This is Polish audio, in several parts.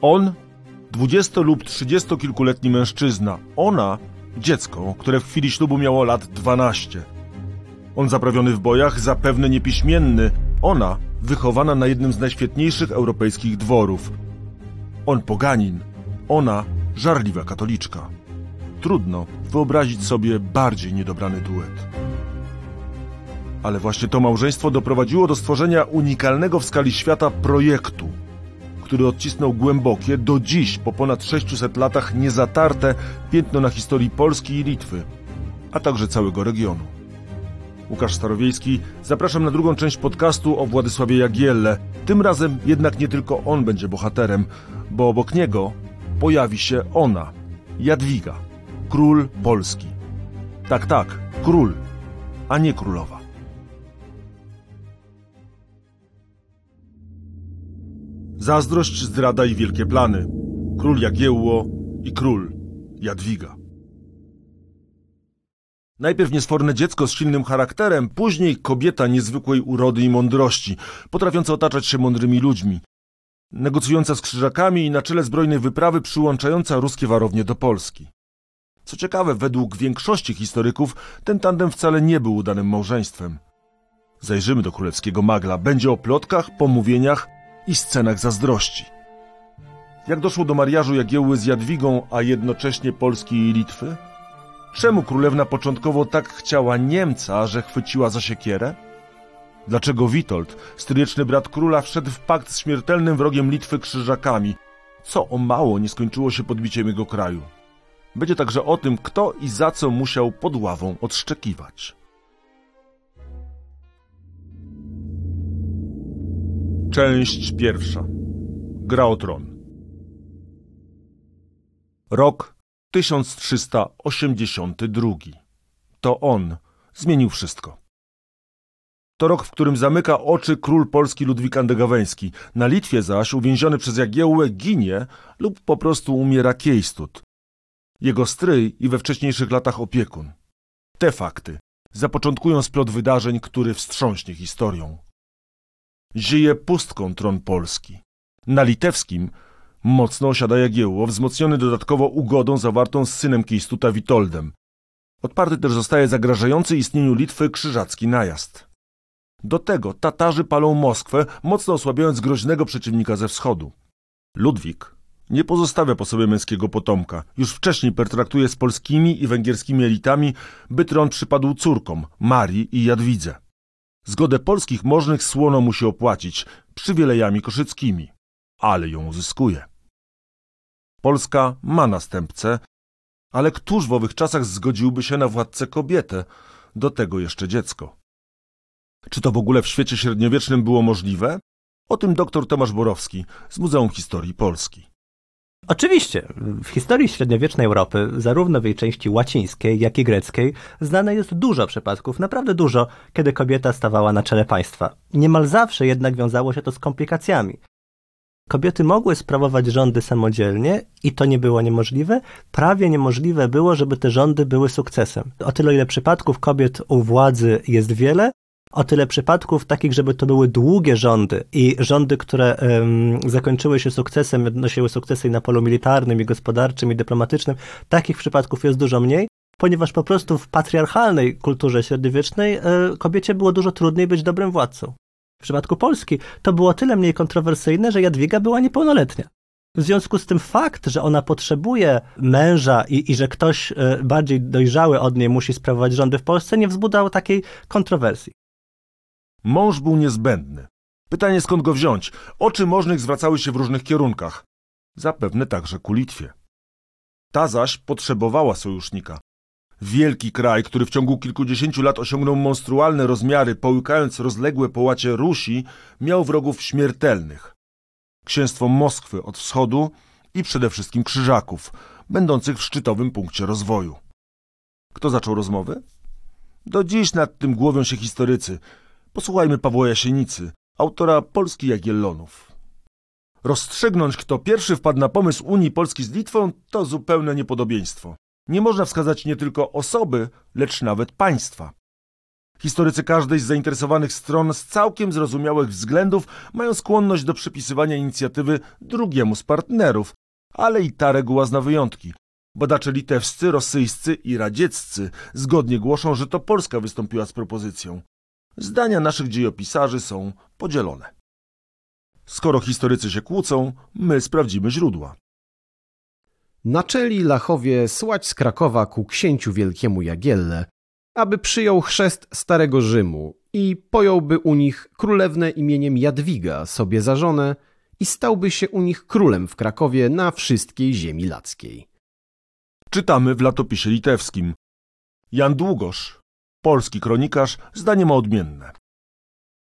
On, dwudziesto lub trzydziestokilkuletni mężczyzna, ona, dziecko, które w chwili ślubu miało lat dwanaście. On zaprawiony w bojach, zapewne niepiśmienny, ona wychowana na jednym z najświetniejszych europejskich dworów. On poganin, ona żarliwa katoliczka. Trudno wyobrazić sobie bardziej niedobrany duet. Ale właśnie to małżeństwo doprowadziło do stworzenia unikalnego w skali świata projektu, który odcisnął głębokie, do dziś po ponad 600 latach niezatarte piętno na historii Polski i Litwy, a także całego regionu. Łukasz Starowiejski, zapraszam na drugą część podcastu o Władysławie Jagielle. Tym razem jednak nie tylko on będzie bohaterem, bo obok niego pojawi się ona, Jadwiga, król Polski. Tak, tak, król, a nie królowa. Zazdrość, zdrada i wielkie plany. Król Jagiełło i król Jadwiga. Najpierw niesforne dziecko z silnym charakterem, później kobieta niezwykłej urody i mądrości, potrafiąca otaczać się mądrymi ludźmi, negocjująca z krzyżakami i na czele zbrojnej wyprawy przyłączająca ruskie warownie do Polski. Co ciekawe, według większości historyków ten tandem wcale nie był udanym małżeństwem. Zajrzymy do królewskiego magla. Będzie o plotkach, pomówieniach i scenach zazdrości. Jak doszło do mariażu Jagiełły z Jadwigą, a jednocześnie Polski i Litwy? Czemu królewna początkowo tak chciała Niemca, że chwyciła za siekierę? Dlaczego Witold, stryjeczny brat króla, wszedł w pakt z śmiertelnym wrogiem Litwy krzyżakami? Co o mało nie skończyło się podbiciem jego kraju? Będzie także o tym, kto i za co musiał pod ławą odszczekiwać. Część pierwsza. Gra o tron. Rok 1382. To on zmienił wszystko. To rok, w którym zamyka oczy król Polski Ludwik Andegaweński. Na Litwie zaś, uwięziony przez Jagiełłę, ginie lub po prostu umiera Kiejstut. Jego stryj i we wcześniejszych latach opiekun. Te fakty zapoczątkują splot wydarzeń, który wstrząśnie historią. Zieje pustką tron Polski. Na litewskim mocno osiada Jagiełło, wzmocniony dodatkowo ugodą zawartą z synem Kiejstuta Witoldem. Odparty też zostaje zagrażający istnieniu Litwy krzyżacki najazd. Do tego Tatarzy palą Moskwę, mocno osłabiając groźnego przeciwnika ze wschodu. Ludwik nie pozostawia po sobie męskiego potomka. Już wcześniej pertraktuje z polskimi i węgierskimi elitami, by tron przypadł córkom, Marii i Jadwidze. Zgodę polskich możnych słono musi opłacić przywilejami koszyckimi, ale ją uzyskuje. Polska ma następcę, ale któż w owych czasach zgodziłby się na władcę kobietę, do tego jeszcze dziecko? Czy to w ogóle w świecie średniowiecznym było możliwe? O tym dr Tomasz Borowski z Muzeum Historii Polski. Oczywiście, w historii średniowiecznej Europy, zarówno w jej części łacińskiej, jak i greckiej, znane jest dużo przypadków, naprawdę dużo, kiedy kobieta stawała na czele państwa. Niemal zawsze jednak wiązało się to z komplikacjami. Kobiety mogły sprawować rządy samodzielnie i to nie było niemożliwe. Prawie niemożliwe było, żeby te rządy były sukcesem. O tyle, ile przypadków kobiet u władzy jest wiele, o tyle przypadków takich, żeby to były długie rządy i rządy, które zakończyły się sukcesem, odnosiły sukcesy na polu militarnym, i gospodarczym, i dyplomatycznym, takich przypadków jest dużo mniej, ponieważ po prostu w patriarchalnej kulturze średniowiecznej y, kobiecie było dużo trudniej być dobrym władcą. W przypadku Polski to było tyle mniej kontrowersyjne, że Jadwiga była niepełnoletnia. W związku z tym fakt, że ona potrzebuje męża i, i że ktoś y, bardziej dojrzały od niej musi sprawować rządy w Polsce, nie wzbudzał takiej kontrowersji. Mąż był niezbędny. Pytanie skąd go wziąć? Oczy możnych zwracały się w różnych kierunkach. Zapewne także ku Litwie. Ta zaś potrzebowała sojusznika. Wielki kraj, który w ciągu kilkudziesięciu lat osiągnął monstrualne rozmiary, połykając rozległe połacie Rusi, miał wrogów śmiertelnych. Księstwo Moskwy od wschodu i przede wszystkim Krzyżaków, będących w szczytowym punkcie rozwoju. Kto zaczął rozmowy? Do dziś nad tym głowią się historycy – Posłuchajmy Pawła Jasienicy, autora Polski Jagiellonów. Rozstrzygnąć, kto pierwszy wpadł na pomysł Unii Polski z Litwą, to zupełne niepodobieństwo. Nie można wskazać nie tylko osoby, lecz nawet państwa. Historycy każdej z zainteresowanych stron z całkiem zrozumiałych względów mają skłonność do przypisywania inicjatywy drugiemu z partnerów, ale i ta reguła zna wyjątki. Badacze litewscy, rosyjscy i radzieccy zgodnie głoszą, że to Polska wystąpiła z propozycją. Zdania naszych dziejopisarzy są podzielone. Skoro historycy się kłócą, my sprawdzimy źródła. Naczęli Lachowie słać z Krakowa ku księciu wielkiemu Jagielle, aby przyjął chrzest Starego Rzymu i pojąłby u nich królewnę imieniem Jadwiga sobie za żonę i stałby się u nich królem w Krakowie na wszystkiej ziemi lackiej. Czytamy w latopisie litewskim. Jan Długosz, polski kronikarz, zdanie ma odmienne.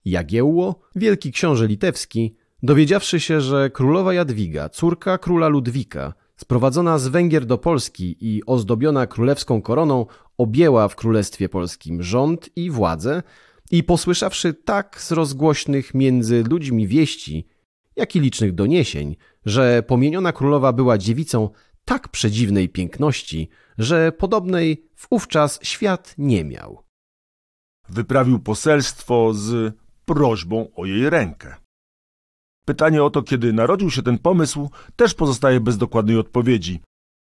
Jagiełło, wielki książę litewski, dowiedziawszy się, że królowa Jadwiga, córka króla Ludwika, sprowadzona z Węgier do Polski i ozdobiona królewską koroną, objęła w królestwie polskim rząd i władzę i posłyszawszy tak z rozgłośnych między ludźmi wieści, jak i licznych doniesień, że pomieniona królowa była dziewicą tak przedziwnej piękności, że podobnej wówczas świat nie miał. Wyprawił poselstwo z prośbą o jej rękę. Pytanie o to, kiedy narodził się ten pomysł, też pozostaje bez dokładnej odpowiedzi.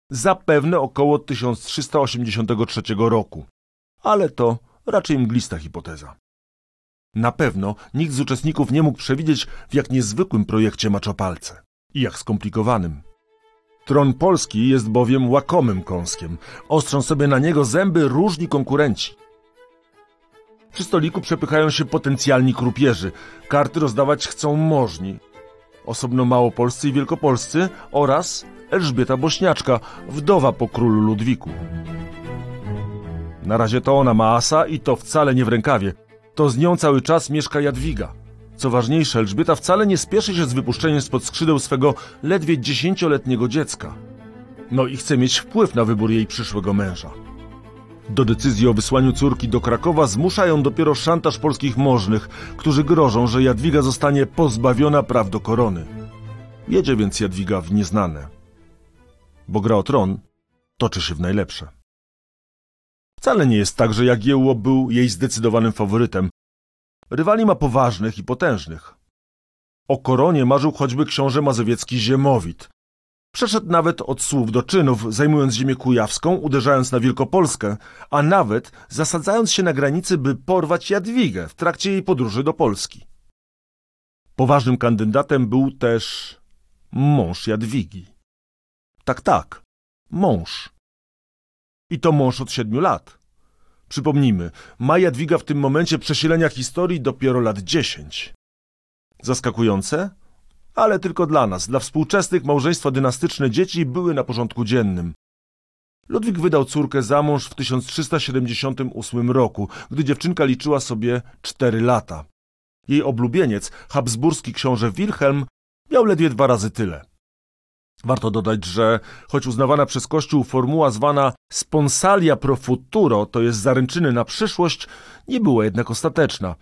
Zapewne około 1383 roku. Ale to raczej mglista hipoteza. Na pewno nikt z uczestników nie mógł przewidzieć, w jak niezwykłym projekcie macza palce i jak skomplikowanym. Tron polski jest bowiem łakomym kąskiem. Ostrzą sobie na niego zęby różni konkurenci. Przy stoliku przepychają się potencjalni krupierzy. Karty rozdawać chcą możni. Osobno małopolscy i wielkopolscy oraz Elżbieta Bośniaczka, wdowa po królu Ludwiku. Na razie to ona ma asa i to wcale nie w rękawie. To z nią cały czas mieszka Jadwiga. Co ważniejsze, Elżbieta wcale nie spieszy się z wypuszczeniem spod skrzydeł swego ledwie dziesięcioletniego dziecka. No i chce mieć wpływ na wybór jej przyszłego męża. Do decyzji o wysłaniu córki do Krakowa zmusza ją dopiero szantaż polskich możnych, którzy grożą, że Jadwiga zostanie pozbawiona praw do korony. Jedzie więc Jadwiga w nieznane. Bo gra o tron toczy się w najlepsze. Wcale nie jest tak, że Jagiełło był jej zdecydowanym faworytem. Rywali ma poważnych i potężnych. O koronie marzył choćby książę mazowiecki Ziemowit. Przeszedł nawet od słów do czynów, zajmując ziemię kujawską, uderzając na Wielkopolskę, a nawet zasadzając się na granicy, by porwać Jadwigę w trakcie jej podróży do Polski. Poważnym kandydatem był też mąż Jadwigi. Tak, tak, mąż. I to mąż od siedmiu lat. Przypomnijmy, ma Jadwiga w tym momencie przesilenia historii dopiero lat dziesięć. Zaskakujące? Ale tylko dla nas, dla współczesnych małżeństwa dynastyczne dzieci były na porządku dziennym. Ludwik wydał córkę za mąż w 1378 roku, gdy dziewczynka liczyła sobie cztery lata. Jej oblubieniec, habsburski książę Wilhelm, miał ledwie dwa razy tyle. Warto dodać, że choć uznawana przez Kościół formuła zwana sponsalia pro futuro, to jest zaręczyny na przyszłość, nie była jednak ostateczna.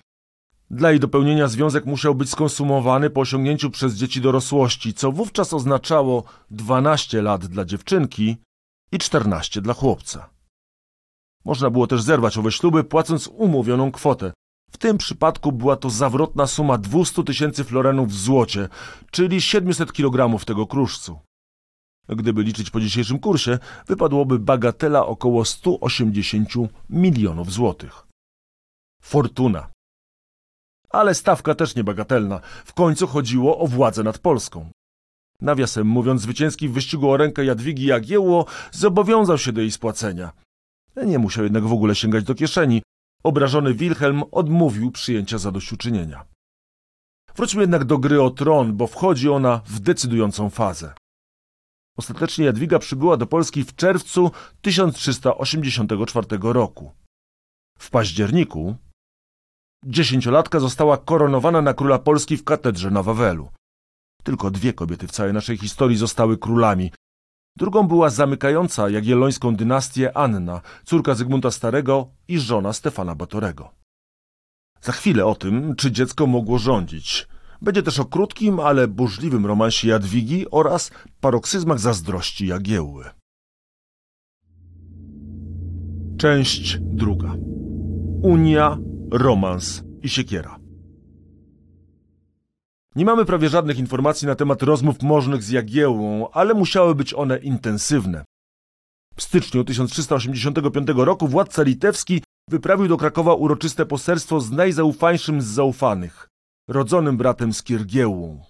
Dla jej dopełnienia związek musiał być skonsumowany po osiągnięciu przez dzieci dorosłości, co wówczas oznaczało 12 lat dla dziewczynki i 14 dla chłopca. Można było też zerwać owe śluby, płacąc umówioną kwotę. W tym przypadku była to zawrotna suma 200 tysięcy florenów w złocie, czyli 700 kg tego kruszcu. Gdyby liczyć po dzisiejszym kursie, wypadłoby bagatela około 180 milionów złotych. Fortuna. Ale stawka też niebagatelna. W końcu chodziło o władzę nad Polską. Nawiasem mówiąc, zwycięski w wyścigu o rękę Jadwigi Jagiełło zobowiązał się do jej spłacenia. Nie musiał jednak w ogóle sięgać do kieszeni. Obrażony Wilhelm odmówił przyjęcia zadośćuczynienia. Wróćmy jednak do gry o tron, bo wchodzi ona w decydującą fazę. Ostatecznie Jadwiga przybyła do Polski w czerwcu 1384 roku. W październiku dziesięciolatka została koronowana na króla Polski w katedrze na Wawelu. Tylko dwie kobiety w całej naszej historii zostały królami. Drugą była zamykająca jagiellońską dynastię Anna, córka Zygmunta Starego i żona Stefana Batorego. Za chwilę o tym, czy dziecko mogło rządzić. Będzie też o krótkim, ale burzliwym romansie Jadwigi oraz paroksyzmach zazdrości Jagiełły. Część druga. Unia romans i siekiera. Nie mamy prawie żadnych informacji na temat rozmów możnych z Jagiełłą, ale musiały być one intensywne. W styczniu 1385 roku władca litewski wyprawił do Krakowa uroczyste poselstwo z najzaufańszym z zaufanych, rodzonym bratem Skiergiełłą.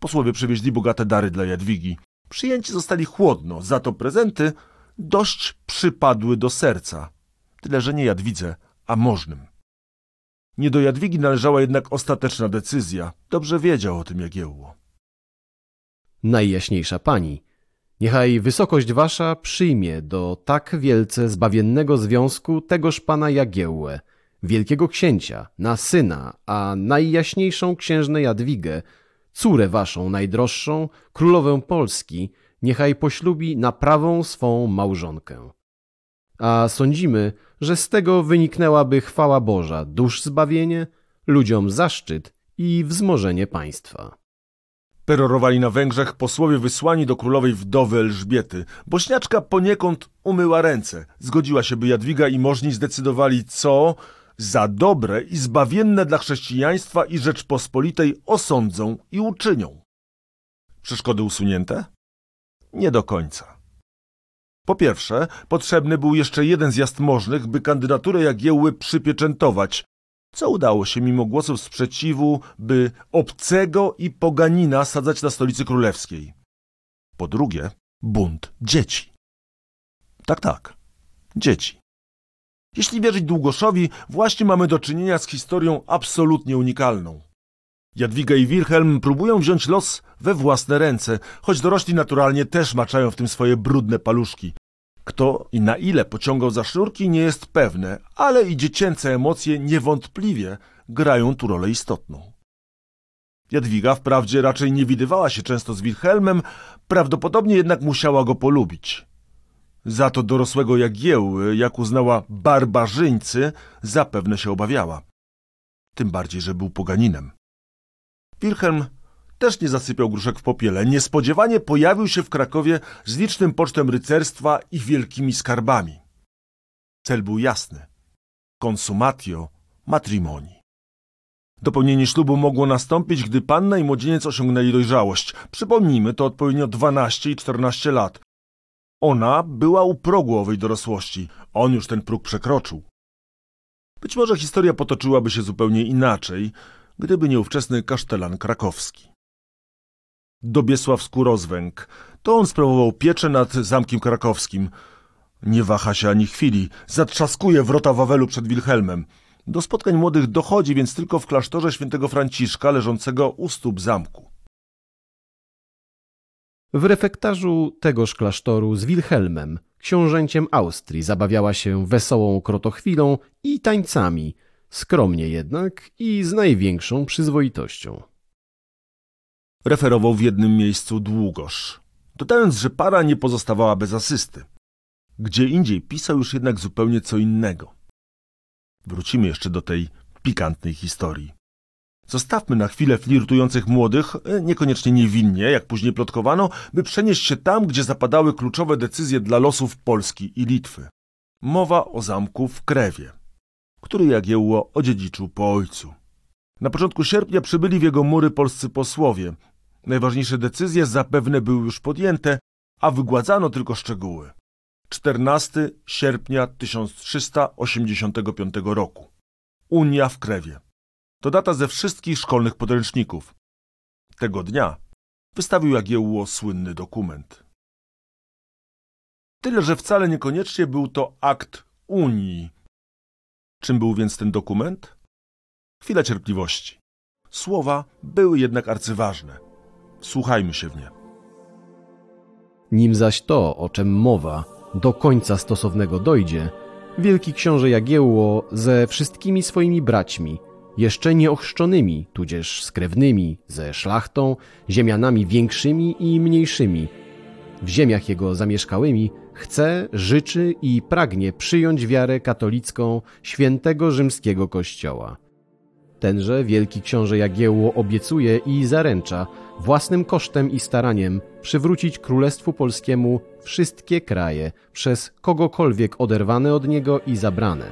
Posłowie przywieźli bogate dary dla Jadwigi. Przyjęci zostali chłodno, za to prezenty dość przypadły do serca. Tyle, że nie Jadwidze, a możnym. Nie do Jadwigi należała jednak ostateczna decyzja. Dobrze wiedział o tym Jagiełło. Najjaśniejsza pani, niechaj wysokość wasza przyjmie do tak wielce zbawiennego związku tegoż pana Jagiełłę, wielkiego księcia, na syna, a najjaśniejszą księżnę Jadwigę, córę waszą najdroższą, królowę Polski, niechaj poślubi na prawą swą małżonkę. A sądzimy, że z tego wyniknęłaby chwała Boża, dusz zbawienie, ludziom zaszczyt i wzmożenie państwa. Perorowali na Węgrzech posłowie wysłani do królowej wdowy Elżbiety. Bośniaczka poniekąd umyła ręce. Zgodziła się, by Jadwiga i możni zdecydowali, co za dobre i zbawienne dla chrześcijaństwa i Rzeczpospolitej osądzą i uczynią. Przeszkody usunięte? Nie do końca. Po pierwsze, potrzebny był jeszcze jeden zjazd możnych, by kandydaturę Jagiełły przypieczętować, co udało się mimo głosów sprzeciwu, by obcego i poganina sadzać na stolicy królewskiej. Po drugie, bunt dzieci. Tak, tak, dzieci. Jeśli wierzyć Długoszowi, właśnie mamy do czynienia z historią absolutnie unikalną. Jadwiga i Wilhelm próbują wziąć los we własne ręce, choć dorośli naturalnie też maczają w tym swoje brudne paluszki. Kto i na ile pociągał za sznurki nie jest pewne, ale i dziecięce emocje niewątpliwie grają tu rolę istotną. Jadwiga wprawdzie raczej nie widywała się często z Wilhelmem, prawdopodobnie jednak musiała go polubić. Za to dorosłego Jagiełły, jak uznała barbarzyńcy, zapewne się obawiała. Tym bardziej, że był poganinem. Wilhelm też nie zasypiał gruszek w popiele. Niespodziewanie pojawił się w Krakowie z licznym pocztem rycerstwa i wielkimi skarbami. Cel był jasny. Consumatio matrimoni. Dopełnienie ślubu mogło nastąpić, gdy panna i młodzieniec osiągnęli dojrzałość. Przypomnijmy, to odpowiednio 12 i 14 lat. Ona była u progu owej dorosłości. On już ten próg przekroczył. Być może historia potoczyłaby się zupełnie inaczej, gdyby nie ówczesny kasztelan krakowski. Dobiesław Skórozwęg. To on sprawował pieczę nad zamkiem krakowskim. Nie waha się ani chwili. Zatrzaskuje wrota Wawelu przed Wilhelmem. Do spotkań młodych dochodzi więc tylko w klasztorze świętego Franciszka leżącego u stóp zamku. W refektarzu tegoż klasztoru z Wilhelmem, książęciem Austrii, zabawiała się wesołą krotochwilą i tańcami, skromnie jednak i z największą przyzwoitością. Referował w jednym miejscu Długosz, dodając, że para nie pozostawała bez asysty. Gdzie indziej pisał już jednak zupełnie co innego. Wrócimy jeszcze do tej pikantnej historii. Zostawmy na chwilę flirtujących młodych, niekoniecznie niewinnie, jak później plotkowano, by przenieść się tam, gdzie zapadały kluczowe decyzje dla losów Polski i Litwy. Mowa o zamku w Krewie, który Jagiełło odziedziczył po ojcu. Na początku sierpnia przybyli w jego mury polscy posłowie. Najważniejsze decyzje zapewne były już podjęte, a wygładzano tylko szczegóły. 14 sierpnia 1385 roku. Unia w Krewie. To data ze wszystkich szkolnych podręczników. Tego dnia wystawił Jagiełło słynny dokument. Tyle, że wcale niekoniecznie był to akt Unii. Czym był więc ten dokument? Chwila cierpliwości. Słowa były jednak arcyważne. Słuchajmy się w nie. Nim zaś to, o czym mowa, do końca stosownego dojdzie, wielki książę Jagiełło ze wszystkimi swoimi braćmi, jeszcze nieochrzczonymi, tudzież skrewnymi, ze szlachtą, ziemianami większymi i mniejszymi, w ziemiach jego zamieszkałymi, chce, życzy i pragnie przyjąć wiarę katolicką świętego rzymskiego kościoła. Tenże wielki książę Jagiełło obiecuje i zaręcza własnym kosztem i staraniem przywrócić Królestwu Polskiemu wszystkie kraje przez kogokolwiek oderwane od niego i zabrane.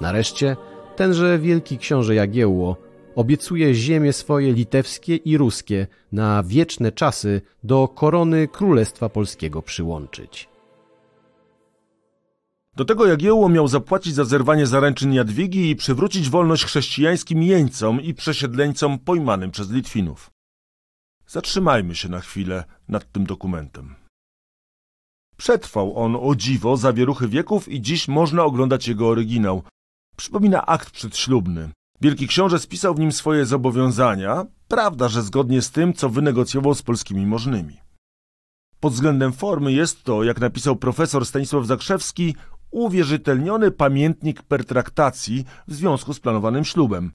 Nareszcie tenże wielki książę Jagiełło obiecuje ziemie swoje litewskie i ruskie na wieczne czasy do korony Królestwa Polskiego przyłączyć. Do tego Jagiełło miał zapłacić za zerwanie zaręczyn Jadwigi i przywrócić wolność chrześcijańskim jeńcom i przesiedleńcom pojmanym przez Litwinów. Zatrzymajmy się na chwilę nad tym dokumentem. Przetrwał on o dziwo zawieruchy wieków i dziś można oglądać jego oryginał. Przypomina akt przedślubny. Wielki książę spisał w nim swoje zobowiązania, prawda, że zgodnie z tym, co wynegocjował z polskimi możnymi. Pod względem formy jest to, jak napisał profesor Stanisław Zakrzewski, uwierzytelniony pamiętnik pertraktacji w związku z planowanym ślubem.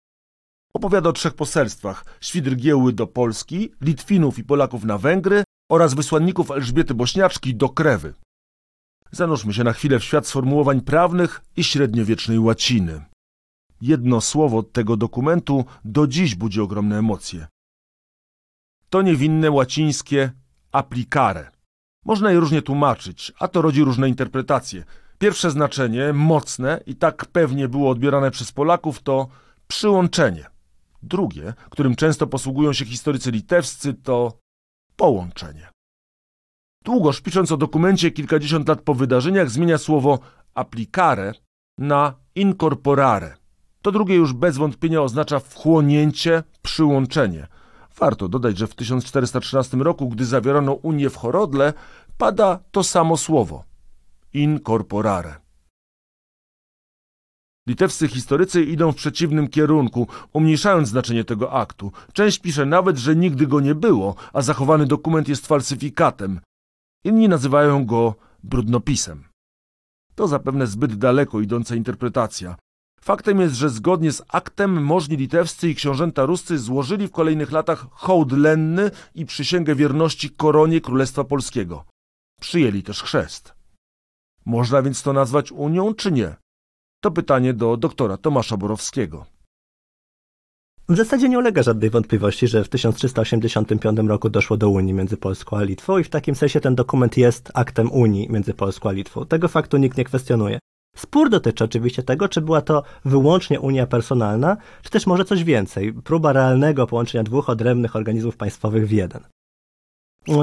Opowiada o trzech poselstwach Świdr Giełły do Polski, Litwinów i Polaków na Węgry oraz wysłanników Elżbiety Bośniaczki do Krewy. Zanurzmy się na chwilę w świat sformułowań prawnych i średniowiecznej łaciny. Jedno słowo tego dokumentu do dziś budzi ogromne emocje. To niewinne łacińskie applicare. Można je różnie tłumaczyć, a to rodzi różne interpretacje. Pierwsze znaczenie, mocne i tak pewnie było odbierane przez Polaków, to przyłączenie. Drugie, którym często posługują się historycy litewscy, to połączenie. Długoż, pisząc o dokumencie kilkadziesiąt lat po wydarzeniach, zmienia słowo applicare na incorporare. To drugie już bez wątpienia oznacza wchłonięcie, przyłączenie. Warto dodać, że w 1413 roku, gdy zawierano Unię w Chorodle, pada to samo słowo incorporare. Litewscy historycy idą w przeciwnym kierunku, umniejszając znaczenie tego aktu. Część pisze nawet, że nigdy go nie było, a zachowany dokument jest falsyfikatem. Inni nazywają go brudnopisem. To zapewne zbyt daleko idąca interpretacja. Faktem jest, że zgodnie z aktem możni litewscy i książęta ruscy złożyli w kolejnych latach hołd lenny i przysięgę wierności koronie Królestwa Polskiego. Przyjęli też chrzest. Można więc to nazwać Unią, czy nie? To pytanie do doktora Tomasza Borowskiego. W zasadzie nie ulega żadnej wątpliwości, że w 1385 roku doszło do Unii między Polską a Litwą i w takim sensie ten dokument jest aktem Unii między Polską a Litwą. Tego faktu nikt nie kwestionuje. Spór dotyczy oczywiście tego, czy była to wyłącznie Unia personalna, czy też może coś więcej, próba realnego połączenia dwóch odrębnych organizmów państwowych w jeden.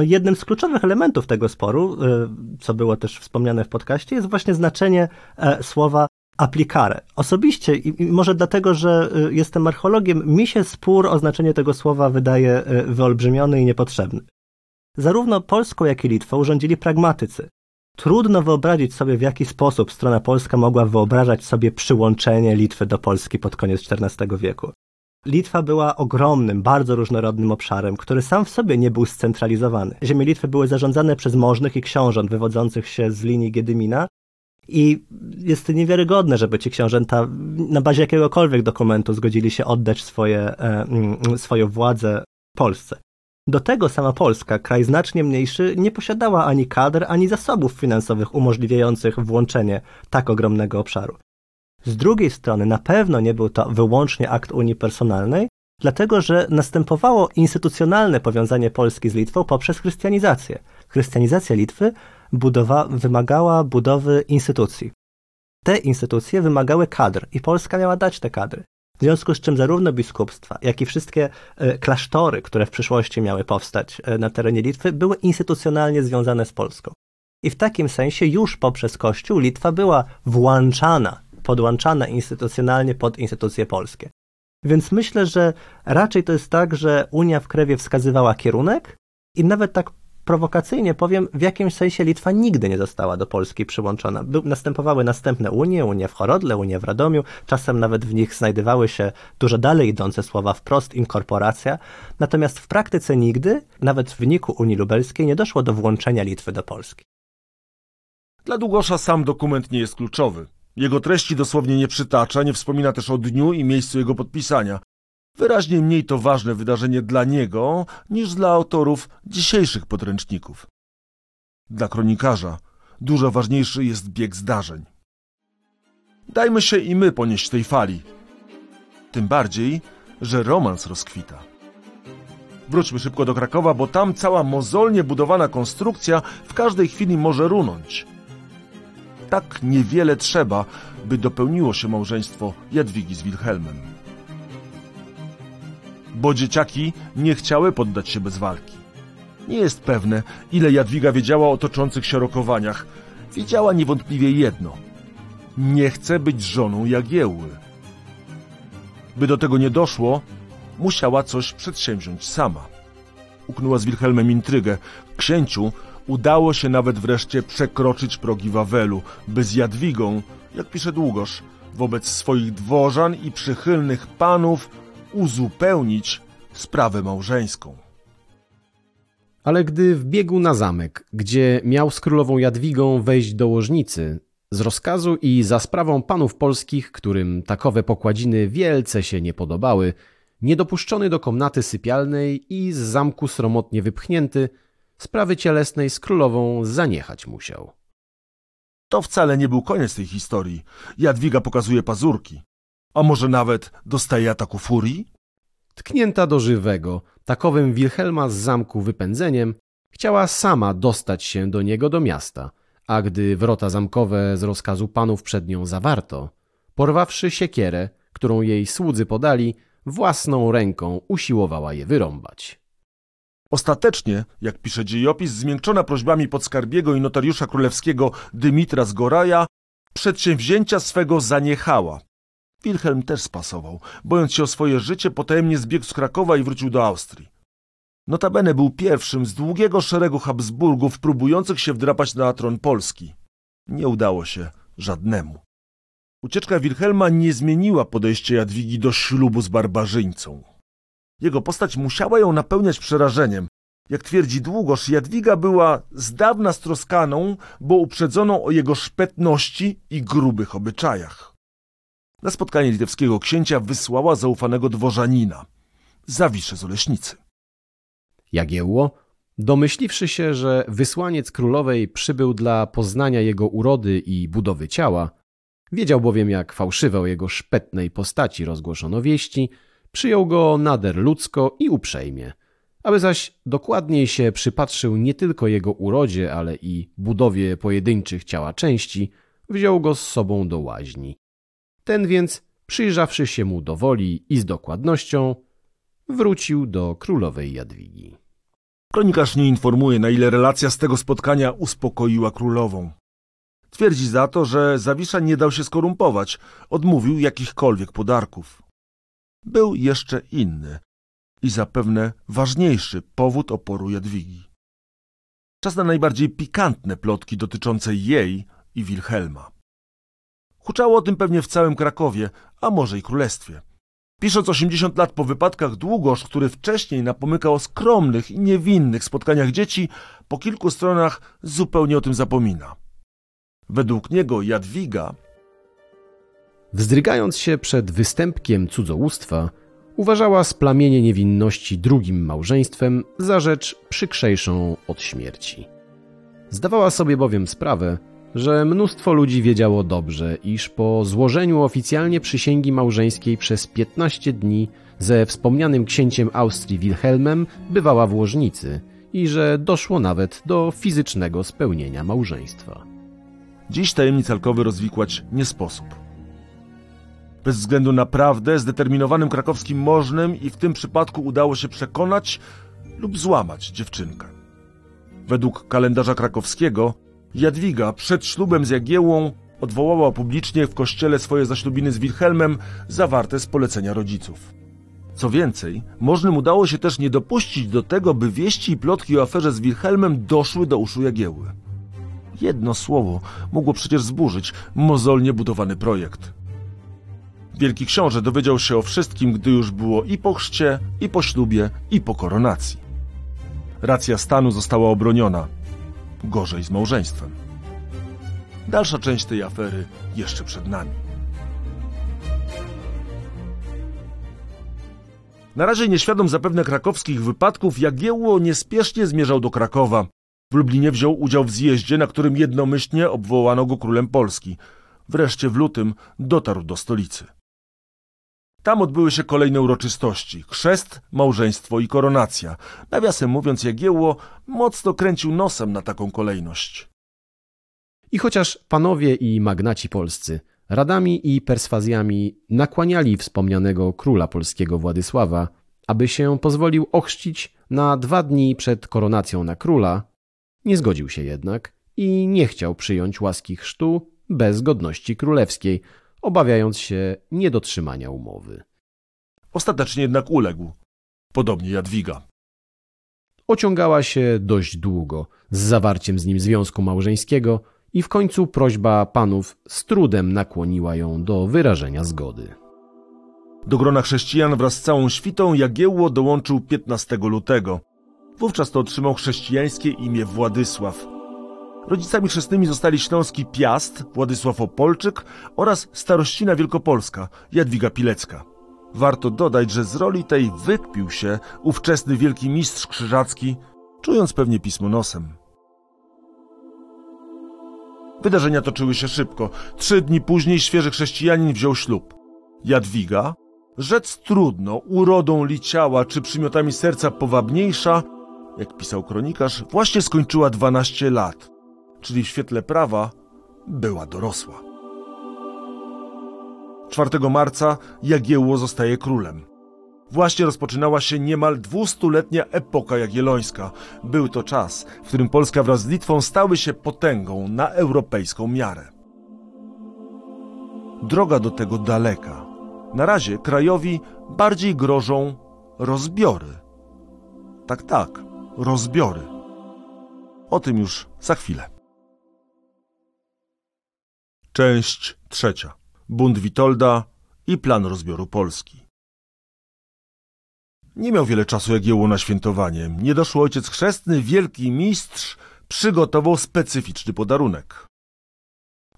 Jednym z kluczowych elementów tego sporu, y, co było też wspomniane w podcaście, jest właśnie znaczenie e, słowa applicare. Osobiście, i może dlatego, że y, jestem archeologiem, mi się spór o znaczenie tego słowa wydaje y, wyolbrzymiony i niepotrzebny. Zarówno Polską, jak i Litwą rządzili pragmatycy. Trudno wyobrazić sobie, w jaki sposób strona polska mogła wyobrażać sobie przyłączenie Litwy do Polski pod koniec XIV wieku. Litwa była ogromnym, bardzo różnorodnym obszarem, który sam w sobie nie był scentralizowany. Ziemie Litwy były zarządzane przez możnych i książąt wywodzących się z linii Giedymina i jest niewiarygodne, żeby ci książęta na bazie jakiegokolwiek dokumentu zgodzili się oddać swoje, e, mm, swoją władzę Polsce. Do tego sama Polska, kraj znacznie mniejszy, nie posiadała ani kadr, ani zasobów finansowych umożliwiających włączenie tak ogromnego obszaru. Z drugiej strony na pewno nie był to wyłącznie akt Unii Personalnej, dlatego że następowało instytucjonalne powiązanie Polski z Litwą poprzez chrystianizację. Chrystianizacja Litwy budowa, wymagała budowy instytucji. Te instytucje wymagały kadr i Polska miała dać te kadry. W związku z czym zarówno biskupstwa, jak i wszystkie e, klasztory, które w przyszłości miały powstać e, na terenie Litwy, były instytucjonalnie związane z Polską. I w takim sensie już poprzez Kościół Litwa była włączana, podłączana instytucjonalnie pod instytucje polskie. Więc myślę, że raczej to jest tak, że Unia w Krewie wskazywała kierunek i nawet tak prowokacyjnie powiem, w jakimś sensie Litwa nigdy nie została do Polski przyłączona. By, następowały następne unie, unie w Chorodle, unie w Radomiu, czasem nawet w nich znajdowały się dużo dalej idące słowa wprost inkorporacja, natomiast w praktyce nigdy, nawet w wyniku Unii Lubelskiej, nie doszło do włączenia Litwy do Polski. Dla Długosza sam dokument nie jest kluczowy. Jego treści dosłownie nie przytacza, nie wspomina też o dniu i miejscu jego podpisania. Wyraźnie mniej to ważne wydarzenie dla niego niż dla autorów dzisiejszych podręczników. Dla kronikarza dużo ważniejszy jest bieg zdarzeń. Dajmy się i my ponieść tej fali. Tym bardziej, że romans rozkwita. Wróćmy szybko do Krakowa, bo tam cała mozolnie budowana konstrukcja w każdej chwili może runąć. Tak niewiele trzeba, by dopełniło się małżeństwo Jadwigi z Wilhelmem. Bo dzieciaki nie chciały poddać się bez walki. Nie jest pewne, ile Jadwiga wiedziała o toczących się rokowaniach. Wiedziała niewątpliwie jedno. Nie chce być żoną Jagiełły. By do tego nie doszło, musiała coś przedsięwziąć sama. Uknęła z Wilhelmem intrygę. Księciu udało się nawet wreszcie przekroczyć progi Wawelu, by z Jadwigą, jak pisze Długosz, wobec swoich dworzan i przychylnych panów uzupełnić sprawę małżeńską. Ale gdy wbiegł na zamek, gdzie miał z królową Jadwigą wejść do łożnicy, z rozkazu i za sprawą panów polskich, którym takowe pokładziny wielce się nie podobały, niedopuszczony do komnaty sypialnej i z zamku sromotnie wypchnięty, sprawy cielesnej z królową zaniechać musiał. To wcale nie był koniec tej historii. Jadwiga pokazuje pazurki. A może nawet dostaje ataku furii? Tknięta do żywego, takowym Wilhelma z zamku wypędzeniem, chciała sama dostać się do niego do miasta, a gdy wrota zamkowe z rozkazu panów przed nią zawarto, porwawszy siekierę, którą jej słudzy podali, własną ręką usiłowała je wyrąbać. Ostatecznie, jak pisze dziejopis, zmiękczona prośbami podskarbiego i notariusza królewskiego Dymitra z Goraja, przedsięwzięcia swego zaniechała. Wilhelm też spasował, bojąc się o swoje życie, potajemnie zbiegł z Krakowa i wrócił do Austrii. Notabene był pierwszym z długiego szeregu Habsburgów próbujących się wdrapać na tron Polski. Nie udało się żadnemu. Ucieczka Wilhelma nie zmieniła podejścia Jadwigi do ślubu z barbarzyńcą. Jego postać musiała ją napełniać przerażeniem. Jak twierdzi Długosz, Jadwiga była z dawna stroskaną, bo uprzedzoną o jego szpetności i grubych obyczajach. Na spotkanie litewskiego księcia wysłała zaufanego dworzanina, Zawiszę z Oleśnicy. Jagiełło, domyśliwszy się, że wysłaniec królowej przybył dla poznania jego urody i budowy ciała, wiedział bowiem jak fałszywe o jego szpetnej postaci rozgłoszono wieści, przyjął go nader ludzko i uprzejmie, aby zaś dokładniej się przypatrzył nie tylko jego urodzie, ale i budowie pojedynczych ciała części, wziął go z sobą do łaźni. Ten więc, przyjrzawszy się mu do woli i z dokładnością, wrócił do królowej Jadwigi. Kronikarz nie informuje, na ile relacja z tego spotkania uspokoiła królową. Twierdzi za to, że Zawisza nie dał się skorumpować, odmówił jakichkolwiek podarków. Był jeszcze inny i zapewne ważniejszy powód oporu Jadwigi. Czas na najbardziej pikantne plotki dotyczące jej i Wilhelma. Huczało o tym pewnie w całym Krakowie, a może i królestwie. Pisząc 80 lat po wypadkach Długosz, który wcześniej napomykał o skromnych i niewinnych spotkaniach dzieci, po kilku stronach zupełnie o tym zapomina. Według niego Jadwiga, Wzdrygając się przed występkiem cudzołóstwa, uważała splamienie niewinności drugim małżeństwem za rzecz przykrzejszą od śmierci. Zdawała sobie bowiem sprawę, że mnóstwo ludzi wiedziało dobrze, iż po złożeniu oficjalnie przysięgi małżeńskiej przez 15 dni ze wspomnianym księciem Austrii Wilhelmem bywała w łożnicy i że doszło nawet do fizycznego spełnienia małżeństwa. dziś tajemnic alkowy rozwikłać nie sposób. Bez względu na prawdę, zdeterminowanym krakowskim możnym i w tym przypadku udało się przekonać lub złamać dziewczynkę. Według kalendarza krakowskiego Jadwiga przed ślubem z Jagiełłą odwołała publicznie w kościele swoje zaślubiny z Wilhelmem zawarte z polecenia rodziców. Co więcej, możnym udało się też nie dopuścić do tego, by wieści i plotki o aferze z Wilhelmem doszły do uszu Jagiełły. Jedno słowo mogło przecież zburzyć mozolnie budowany projekt. Wielki książę dowiedział się o wszystkim, gdy już było i po chrzcie, i po ślubie, i po koronacji. Racja stanu została obroniona. Gorzej z małżeństwem. Dalsza część tej afery jeszcze przed nami. Na razie nieświadom zapewne krakowskich wypadków, Jagiełło niespiesznie zmierzał do Krakowa. W Lublinie wziął udział w zjeździe, na którym jednomyślnie obwołano go królem Polski. Wreszcie w lutym dotarł do stolicy. Tam odbyły się kolejne uroczystości. Chrzest, małżeństwo i koronacja. Nawiasem mówiąc, Jagiełło mocno kręcił nosem na taką kolejność. I chociaż panowie i magnaci polscy radami i perswazjami nakłaniali wspomnianego króla polskiego Władysława, aby się pozwolił ochrzcić na dwa dni przed koronacją na króla. Nie zgodził się jednak i nie chciał przyjąć łaski chrztu bez godności królewskiej, obawiając się niedotrzymania umowy. Ostatecznie jednak uległ. Podobnie Jadwiga. Ociągała się dość długo z zawarciem z nim związku małżeńskiego i w końcu prośba panów z trudem nakłoniła ją do wyrażenia zgody. Do grona chrześcijan wraz z całą świtą Jagiełło dołączył 15 lutego. Wówczas to otrzymał chrześcijańskie imię Władysław. Rodzicami chrzestnymi zostali śląski Piast, Władysław Opolczyk oraz starościna wielkopolska, Jadwiga Pilecka. Warto dodać, że z roli tej wykpił się ówczesny wielki mistrz krzyżacki, czując pewnie pismo nosem. Wydarzenia toczyły się szybko. Trzy dni później świeży chrześcijanin wziął ślub. Jadwiga, rzec trudno, urodą li ciała czy przymiotami serca powabniejsza, jak pisał kronikarz, właśnie skończyła 12 lat, czyli w świetle prawa była dorosła. 4 marca Jagiełło zostaje królem. Właśnie rozpoczynała się niemal dwustuletnia epoka jagiellońska. Był to czas, w którym Polska wraz z Litwą stały się potęgą na europejską miarę. Droga do tego daleka. Na razie krajowi bardziej grożą rozbiory. Tak, tak, rozbiory. O tym już za chwilę. Część trzecia. Bunt Witolda i plan rozbioru Polski. Nie miał wiele czasu Jagiełło na świętowanie. Nie doszło ojciec chrzestny, wielki mistrz, przygotował specyficzny podarunek.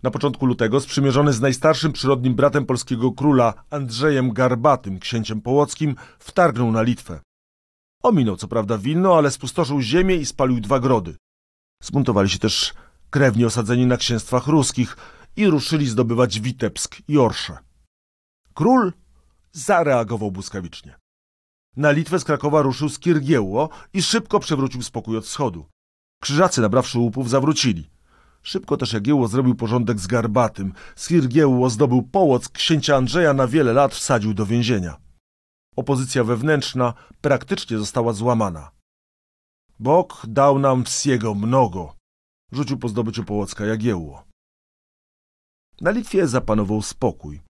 Na początku lutego sprzymierzony z najstarszym przyrodnim bratem polskiego króla Andrzejem Garbatym, księciem połockim, wtargnął na Litwę. Ominął co prawda Wilno, ale spustoszył ziemię i spalił dwa grody. Zbuntowali się też krewni osadzeni na księstwach ruskich i ruszyli zdobywać Witebsk i Orsze. Król zareagował błyskawicznie. Na Litwę z Krakowa ruszył Skirgiełło i szybko przewrócił spokój od wschodu. Krzyżacy, nabrawszy łupów, zawrócili. Szybko też Jagiełło zrobił porządek z Garbatym. Skirgiełło zdobył połoc, księcia Andrzeja na wiele lat wsadził do więzienia. Opozycja wewnętrzna praktycznie została złamana. Bóg dał nam wsiego mnogo, rzucił po zdobyciu Połocka Jagiełło. Na Litwie zapanował spokój,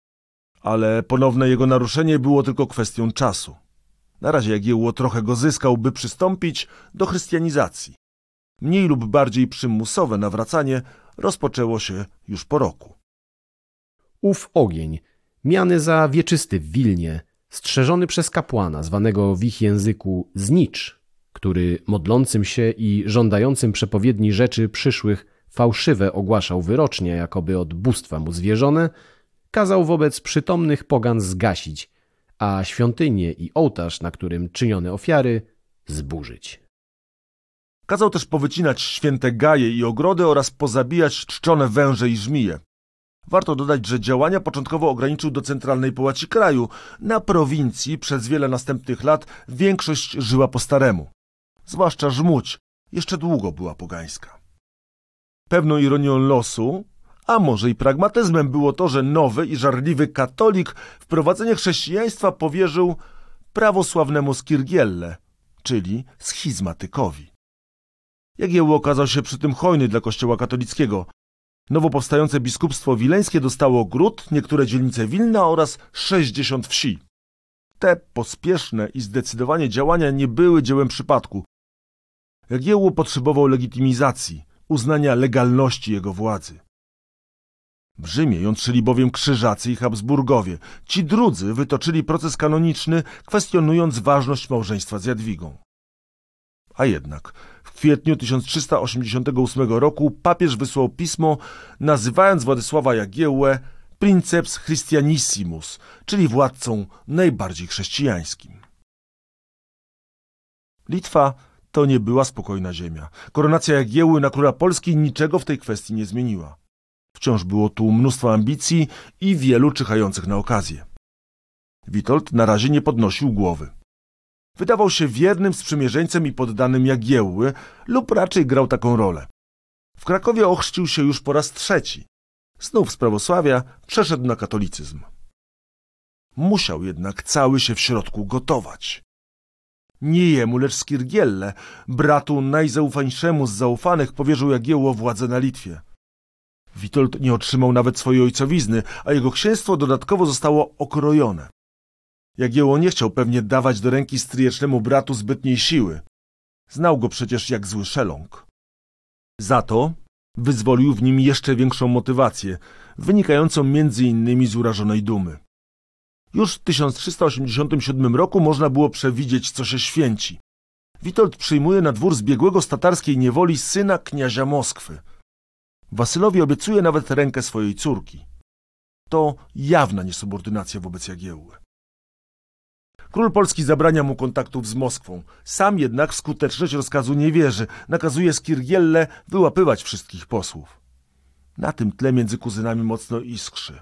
ale ponowne jego naruszenie było tylko kwestią czasu. Na razie Jagiełło trochę go zyskał, by przystąpić do chrystianizacji. Mniej lub bardziej przymusowe nawracanie rozpoczęło się już po roku. Ów ogień, miany za wieczysty w Wilnie, strzeżony przez kapłana, zwanego w ich języku znicz, który modlącym się i żądającym przepowiedni rzeczy przyszłych fałszywe ogłaszał wyrocznie, jakoby od bóstwa mu zwierzone, kazał wobec przytomnych pogan zgasić, a świątynię i ołtarz, na którym czynione ofiary, zburzyć. Kazał też powycinać święte gaje i ogrody oraz pozabijać czczone węże i żmije. Warto dodać, że działania początkowo ograniczył do centralnej połaci kraju. Na prowincji przez wiele następnych lat większość żyła po staremu. Zwłaszcza Żmudź jeszcze długo była pogańska. Pewną ironią losu, a może i pragmatyzmem było to, że nowy i żarliwy katolik wprowadzenie chrześcijaństwa powierzył prawosławnemu Skirgielle, czyli schizmatykowi. Jagiełło okazał się przy tym hojny dla kościoła katolickiego. Nowo powstające biskupstwo wileńskie dostało gród, niektóre dzielnice Wilna oraz 60 wsi. Te pospieszne i zdecydowanie działania nie były dziełem przypadku. Jagiełło potrzebował legitymizacji, uznania legalności jego władzy. W Rzymie jątrzyli bowiem krzyżacy i Habsburgowie. Ci drudzy wytoczyli proces kanoniczny, kwestionując ważność małżeństwa z Jadwigą. A jednak w kwietniu 1388 roku papież wysłał pismo, nazywając Władysława Jagiełłę princeps Christianissimus, czyli władcą najbardziej chrześcijańskim. Litwa to nie była spokojna ziemia. Koronacja Jagiełły na króla Polski niczego w tej kwestii nie zmieniła. Wciąż było tu mnóstwo ambicji i wielu czyhających na okazję. Witold na razie nie podnosił głowy. Wydawał się wiernym sprzymierzeńcem i poddanym Jagiełły lub raczej grał taką rolę. W Krakowie ochrzcił się już po raz trzeci. Znów z prawosławia przeszedł na katolicyzm. Musiał jednak cały się w środku gotować. Nie jemu, lecz Skirgielle, bratu najzaufańszemu z zaufanych, powierzył Jagiełło władzę na Litwie. Witold nie otrzymał nawet swojej ojcowizny, a jego księstwo dodatkowo zostało okrojone. Jagiełło nie chciał pewnie dawać do ręki stryjecznemu bratu zbytniej siły. Znał go przecież jak zły szeląg. Za to wyzwolił w nim jeszcze większą motywację, wynikającą między innymi z urażonej dumy. Już w 1387 roku można było przewidzieć, co się święci. Witold przyjmuje na dwór zbiegłego z tatarskiej niewoli syna kniazia Moskwy. Wasylowi obiecuje nawet rękę swojej córki. To jawna niesubordynacja wobec Jagiełły. Król Polski zabrania mu kontaktów z Moskwą. Sam jednak w skuteczność rozkazu nie wierzy. Nakazuje Skirgielle wyłapywać wszystkich posłów. Na tym tle między kuzynami mocno iskrzy.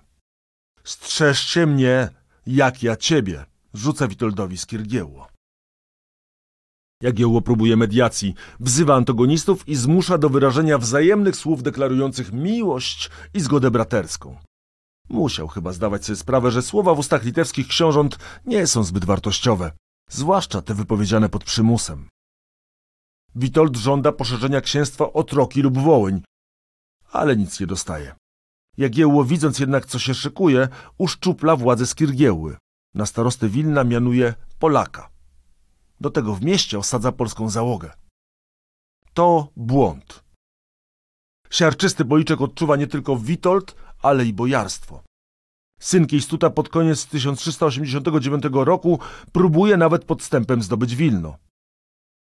Strzeżcie mnie, jak ja ciebie, rzuca Witoldowi Skirgiełło. Jagiełło próbuje mediacji, wzywa antagonistów i zmusza do wyrażenia wzajemnych słów deklarujących miłość i zgodę braterską. Musiał chyba zdawać sobie sprawę, że słowa w ustach litewskich książąt nie są zbyt wartościowe, zwłaszcza te wypowiedziane pod przymusem. Witold żąda poszerzenia księstwa o Troki lub Wołyń, ale nic nie dostaje. Jagiełło, widząc jednak, co się szykuje, uszczupla władzę Skirgiełły. Na starostę Wilna mianuje Polaka. Do tego w mieście osadza polską załogę. To błąd. Siarczysty policzek odczuwa nie tylko Witold, ale i bojarstwo. Syn Kiejstuta pod koniec 1389 roku próbuje nawet podstępem zdobyć Wilno.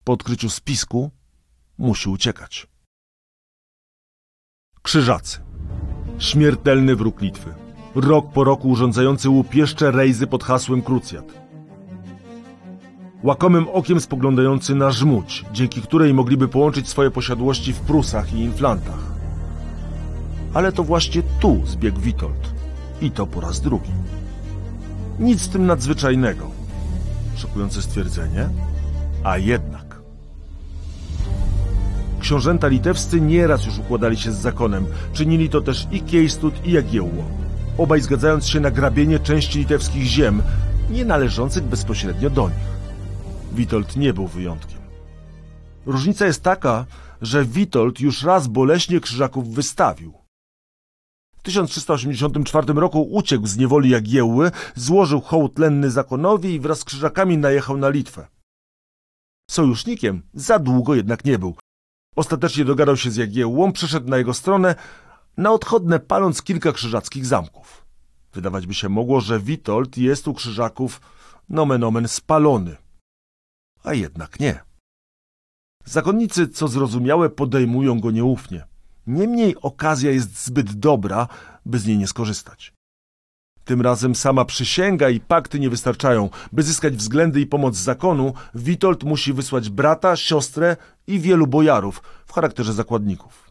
Po odkryciu spisku musi uciekać. Krzyżacy. Śmiertelny wróg Litwy. Rok po roku urządzający łupieszcze rejzy pod hasłem krucjat. Łakomym okiem spoglądający na żmudź, dzięki której mogliby połączyć swoje posiadłości w Prusach i Inflantach. Ale to właśnie tu zbiegł Witold. I to po raz drugi. Nic z tym nadzwyczajnego. Szokujące stwierdzenie, a jednak. Książęta litewscy nieraz już układali się z zakonem. Czynili to też i Kiejstut, i Jagiełło. Obaj zgadzając się na grabienie części litewskich ziem, nie należących bezpośrednio do nich. Witold nie był wyjątkiem. Różnica jest taka, że Witold już raz boleśnie krzyżaków wystawił. W 1384 roku uciekł z niewoli Jagiełły, złożył hołd lenny zakonowi i wraz z krzyżakami najechał na Litwę. Sojusznikiem za długo jednak nie był. Ostatecznie dogadał się z Jagiełłą, przeszedł na jego stronę, na odchodne paląc kilka krzyżackich zamków. Wydawać by się mogło, że Witold jest u krzyżaków nomen omen spalony. A jednak nie. Zakonnicy, co zrozumiałe, podejmują go nieufnie. Niemniej okazja jest zbyt dobra, by z niej nie skorzystać. Tym razem sama przysięga i pakty nie wystarczają. By zyskać względy i pomoc zakonu, Witold musi wysłać brata, siostrę i wielu bojarów w charakterze zakładników.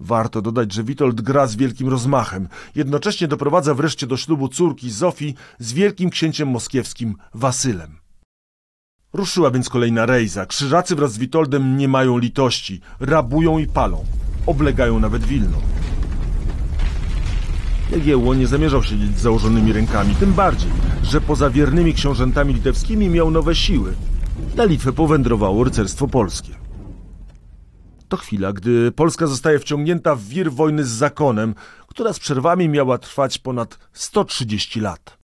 Warto dodać, że Witold gra z wielkim rozmachem. Jednocześnie doprowadza wreszcie do ślubu córki Zofii z wielkim księciem moskiewskim Wasylem. Ruszyła więc kolejna rejza. Krzyżacy wraz z Witoldem nie mają litości. Rabują i palą. Oblegają nawet Wilno. Jagiełło nie zamierzał siedzieć z założonymi rękami, tym bardziej, że poza wiernymi książętami litewskimi miał nowe siły. Na Litwę powędrowało rycerstwo polskie. To chwila, gdy Polska zostaje wciągnięta w wir wojny z zakonem, która z przerwami miała trwać ponad 130 lat.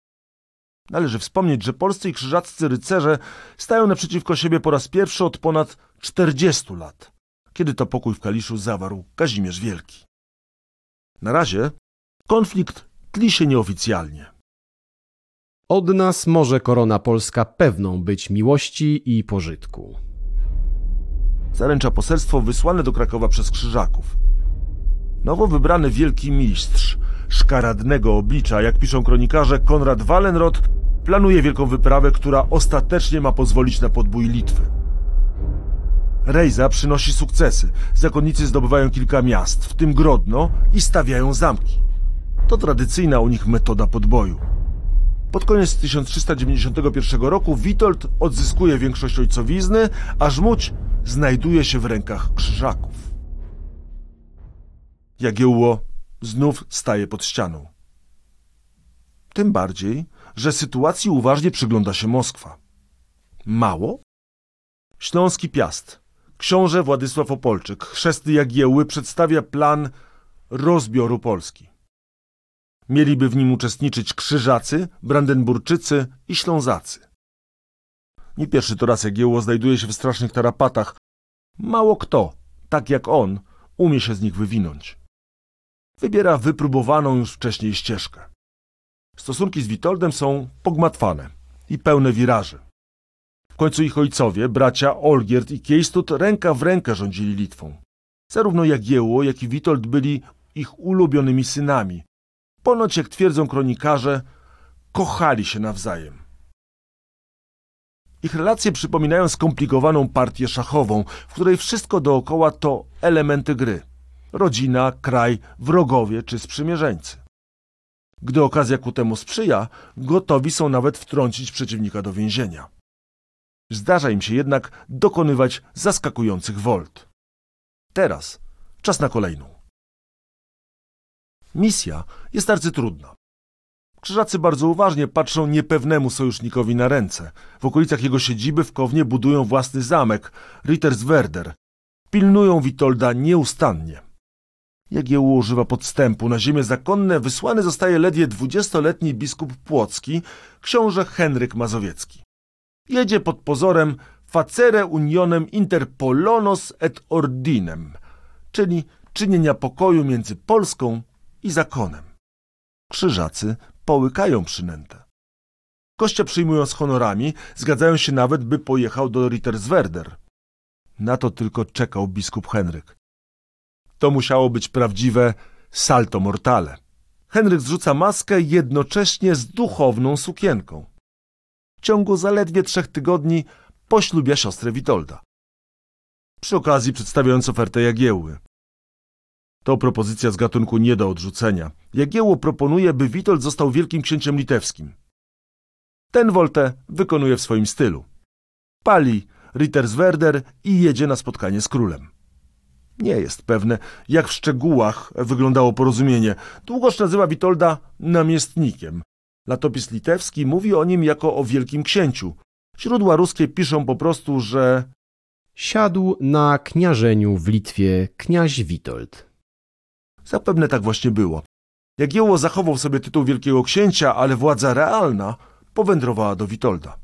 Należy wspomnieć, że polscy i krzyżaccy rycerze stają naprzeciwko siebie po raz pierwszy od ponad 40 lat, kiedy to pokój w Kaliszu zawarł Kazimierz Wielki. Na razie konflikt tli się nieoficjalnie. Od nas może korona polska pewną być miłości i pożytku. Zaręcza poselstwo wysłane do Krakowa przez krzyżaków. Nowo wybrany wielki mistrz szkaradnego oblicza, jak piszą kronikarze, Konrad Wallenrod planuje wielką wyprawę, która ostatecznie ma pozwolić na podbój Litwy. Rejza przynosi sukcesy. Zakonnicy zdobywają kilka miast, w tym Grodno, i stawiają zamki. To tradycyjna u nich metoda podboju. Pod koniec 1391 roku Witold odzyskuje większość ojcowizny, a Żmudź znajduje się w rękach krzyżaków. Jagiełło znów staje pod ścianą. Tym bardziej, że sytuacji uważnie przygląda się Moskwa. Mało? Śląski Piast. Książę Władysław Opolczyk, chrzestny Jagiełły, przedstawia plan rozbioru Polski. Mieliby w nim uczestniczyć Krzyżacy, Brandenburczycy i Ślązacy. Nie pierwszy to raz Jagiełło znajduje się w strasznych tarapatach. Mało kto, tak jak on, umie się z nich wywinąć. Wybiera wypróbowaną już wcześniej ścieżkę. Stosunki z Witoldem są pogmatwane i pełne wiraży. W końcu ich ojcowie, bracia Olgierd i Kiejstut, ręka w rękę rządzili Litwą. Zarówno Jagiełło, jak i Witold byli ich ulubionymi synami. Ponoć, jak twierdzą kronikarze, kochali się nawzajem. Ich relacje przypominają skomplikowaną partię szachową, w której wszystko dookoła to elementy gry. Rodzina, kraj, wrogowie czy sprzymierzeńcy. Gdy okazja ku temu sprzyja, gotowi są nawet wtrącić przeciwnika do więzienia. Zdarza im się jednak dokonywać zaskakujących wolt. Teraz czas na kolejną. Misja jest arcytrudna. Krzyżacy bardzo uważnie patrzą niepewnemu sojusznikowi na ręce. W okolicach jego siedziby w Kownie budują własny zamek, Ritterswerder. Pilnują Witolda nieustannie. Jagiełło używa podstępu. Na ziemię zakonne wysłany zostaje ledwie dwudziestoletni biskup Płocki, książę Henryk Mazowiecki. Jedzie pod pozorem facere unionem inter Polonos et ordinem, czyli czynienia pokoju między Polską i zakonem. Krzyżacy połykają przynętę. Kościa przyjmują z honorami, zgadzają się nawet, by pojechał do Ritterswerder. Na to tylko czekał biskup Henryk. To musiało być prawdziwe salto mortale. Henryk zrzuca maskę jednocześnie z duchowną sukienką. W ciągu zaledwie trzech tygodni poślubia siostrę Witolda. Przy okazji przedstawiając ofertę Jagiełły. To propozycja z gatunku nie do odrzucenia. Jagiełło proponuje, by Witold został wielkim księciem litewskim. Ten woltę wykonuje w swoim stylu. Pali Ritterswerder i jedzie na spotkanie z królem. Nie jest pewne, jak w szczegółach wyglądało porozumienie. Długoż nazywa Witolda namiestnikiem. Latopis litewski mówi o nim jako o wielkim księciu. Źródła ruskie piszą po prostu, że Siadł na kniarzeniu w Litwie kniaź Witold. Zapewne tak właśnie było. Jagiełło zachował sobie tytuł wielkiego księcia, ale władza realna powędrowała do Witolda.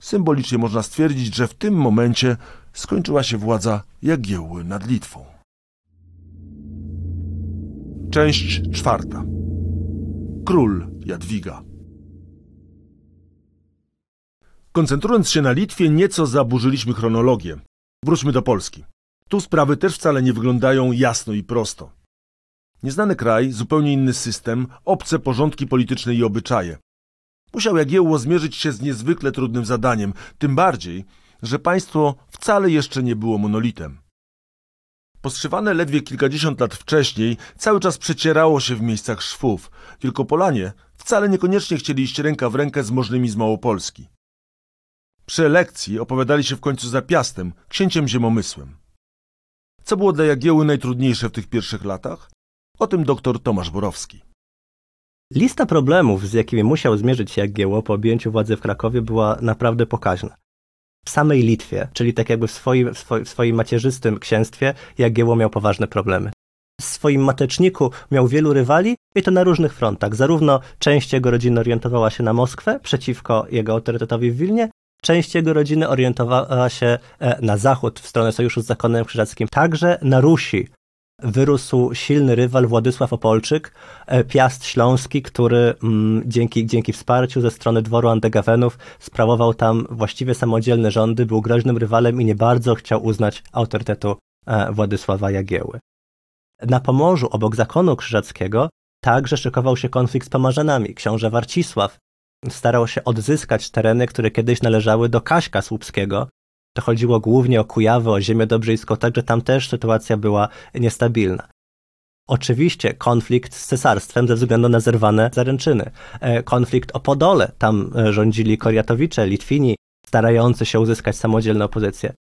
Symbolicznie można stwierdzić, że w tym momencie skończyła się władza Jagiełły nad Litwą. Część czwarta. Król Jadwiga. Koncentrując się na Litwie, nieco zaburzyliśmy chronologię. Wróćmy do Polski. Tu sprawy też wcale nie wyglądają jasno i prosto. Nieznany kraj, zupełnie inny system, obce porządki polityczne i obyczaje. Musiał Jagiełło zmierzyć się z niezwykle trudnym zadaniem, tym bardziej, że państwo wcale jeszcze nie było monolitem. Postrzywane ledwie kilkadziesiąt lat wcześniej, cały czas przecierało się w miejscach szwów. Wielkopolanie wcale niekoniecznie chcieli iść ręka w rękę z możnymi z Małopolski. Przy elekcji opowiadali się w końcu za Piastem, księciem ziemomysłem. Co było dla Jagieły najtrudniejsze w tych pierwszych latach? O tym doktor Tomasz Borowski. Lista problemów, z jakimi musiał zmierzyć się Jagiełło po objęciu władzy w Krakowie, była naprawdę pokaźna. W samej Litwie, czyli tak jakby w swoim, w swoim, macierzystym księstwie, Jagiełło miał poważne problemy. W swoim mateczniku miał wielu rywali i to na różnych frontach. Zarówno część jego rodziny orientowała się na Moskwę przeciwko jego autorytetowi w Wilnie, część jego rodziny orientowała się e, na zachód, w stronę sojuszu z zakonem krzyżackim. Także na Rusi wyrósł silny rywal Władysław Opolczyk, e, Piast Śląski, który mm, dzięki, dzięki wsparciu ze strony dworu Andegawenów sprawował tam właściwie samodzielne rządy, był groźnym rywalem i nie bardzo chciał uznać autorytetu e, Władysława Jagieły. Na Pomorzu, obok zakonu krzyżackiego, także szykował się konflikt z Pomarzanami. Książę Warcisław starał się odzyskać tereny, które kiedyś należały do Kaśka Słupskiego, to chodziło głównie o Kujawy, o ziemię Dobrzejską, także tam też sytuacja była niestabilna. Oczywiście konflikt z cesarstwem ze względu na zerwane zaręczyny. E, Konflikt o Podole, tam e, rządzili Koriatowicze, Litwini, starający się uzyskać samodzielną pozycję.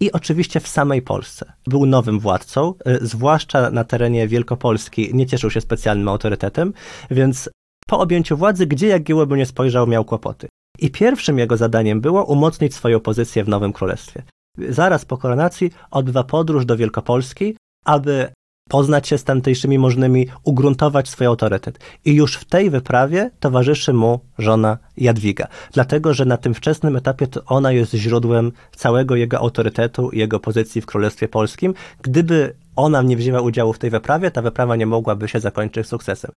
i oczywiście w samej Polsce. Był nowym władcą, y, zwłaszcza na terenie Wielkopolski nie cieszył się specjalnym autorytetem, więc po objęciu władzy, gdzie Jagiełło by nie spojrzał, miał kłopoty. I pierwszym jego zadaniem było umocnić swoją pozycję w Nowym Królestwie. Zaraz po koronacji odbywa podróż do Wielkopolski, aby poznać się z tamtejszymi możnymi, ugruntować swój autorytet. I już w tej wyprawie towarzyszy mu żona Jadwiga, dlatego że na tym wczesnym etapie to ona jest źródłem całego jego autorytetu i jego pozycji w Królestwie Polskim. Gdyby ona nie wzięła udziału w tej wyprawie, ta wyprawa nie mogłaby się zakończyć sukcesem.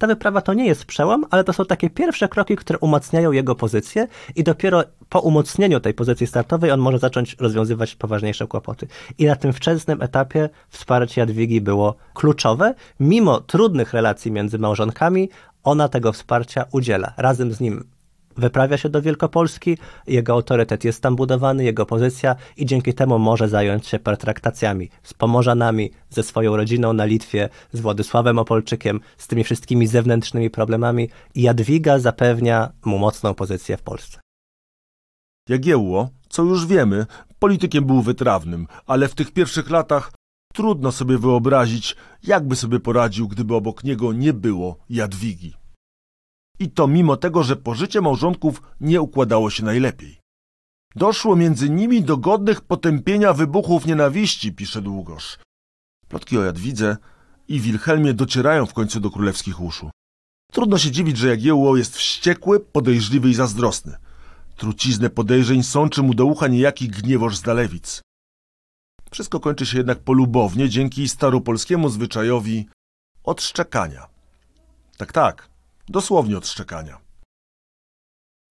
Ta wyprawa to nie jest przełom, ale to są takie pierwsze kroki, które umacniają jego pozycję i dopiero po umocnieniu tej pozycji startowej on może zacząć rozwiązywać poważniejsze kłopoty. I na tym wczesnym etapie wsparcie Jadwigi było kluczowe. Mimo trudnych relacji między małżonkami, ona tego wsparcia udziela. Razem z nim wyprawia się do Wielkopolski, jego autorytet jest tam budowany, jego pozycja i dzięki temu może zająć się pertraktacjami z Pomorzanami, ze swoją rodziną na Litwie, z Władysławem Opolczykiem, z tymi wszystkimi zewnętrznymi problemami i Jadwiga zapewnia mu mocną pozycję w Polsce. Jagiełło, co już wiemy, politykiem był wytrawnym, ale w tych pierwszych latach trudno sobie wyobrazić, jakby sobie poradził, gdyby obok niego nie było Jadwigi. I to mimo tego, że pożycie małżonków nie układało się najlepiej. Doszło między nimi do godnych potępienia wybuchów nienawiści, pisze Długosz. Plotki o Jadwidze i Wilhelmie docierają w końcu do królewskich uszu. Trudno się dziwić, że Jagiełło jest wściekły, podejrzliwy i zazdrosny. Truciznę podejrzeń sączy mu do ucha niejaki gniewoż z Dalewic. Wszystko kończy się jednak polubownie dzięki staropolskiemu zwyczajowi odszczekania. Tak, tak, dosłownie odszczekania.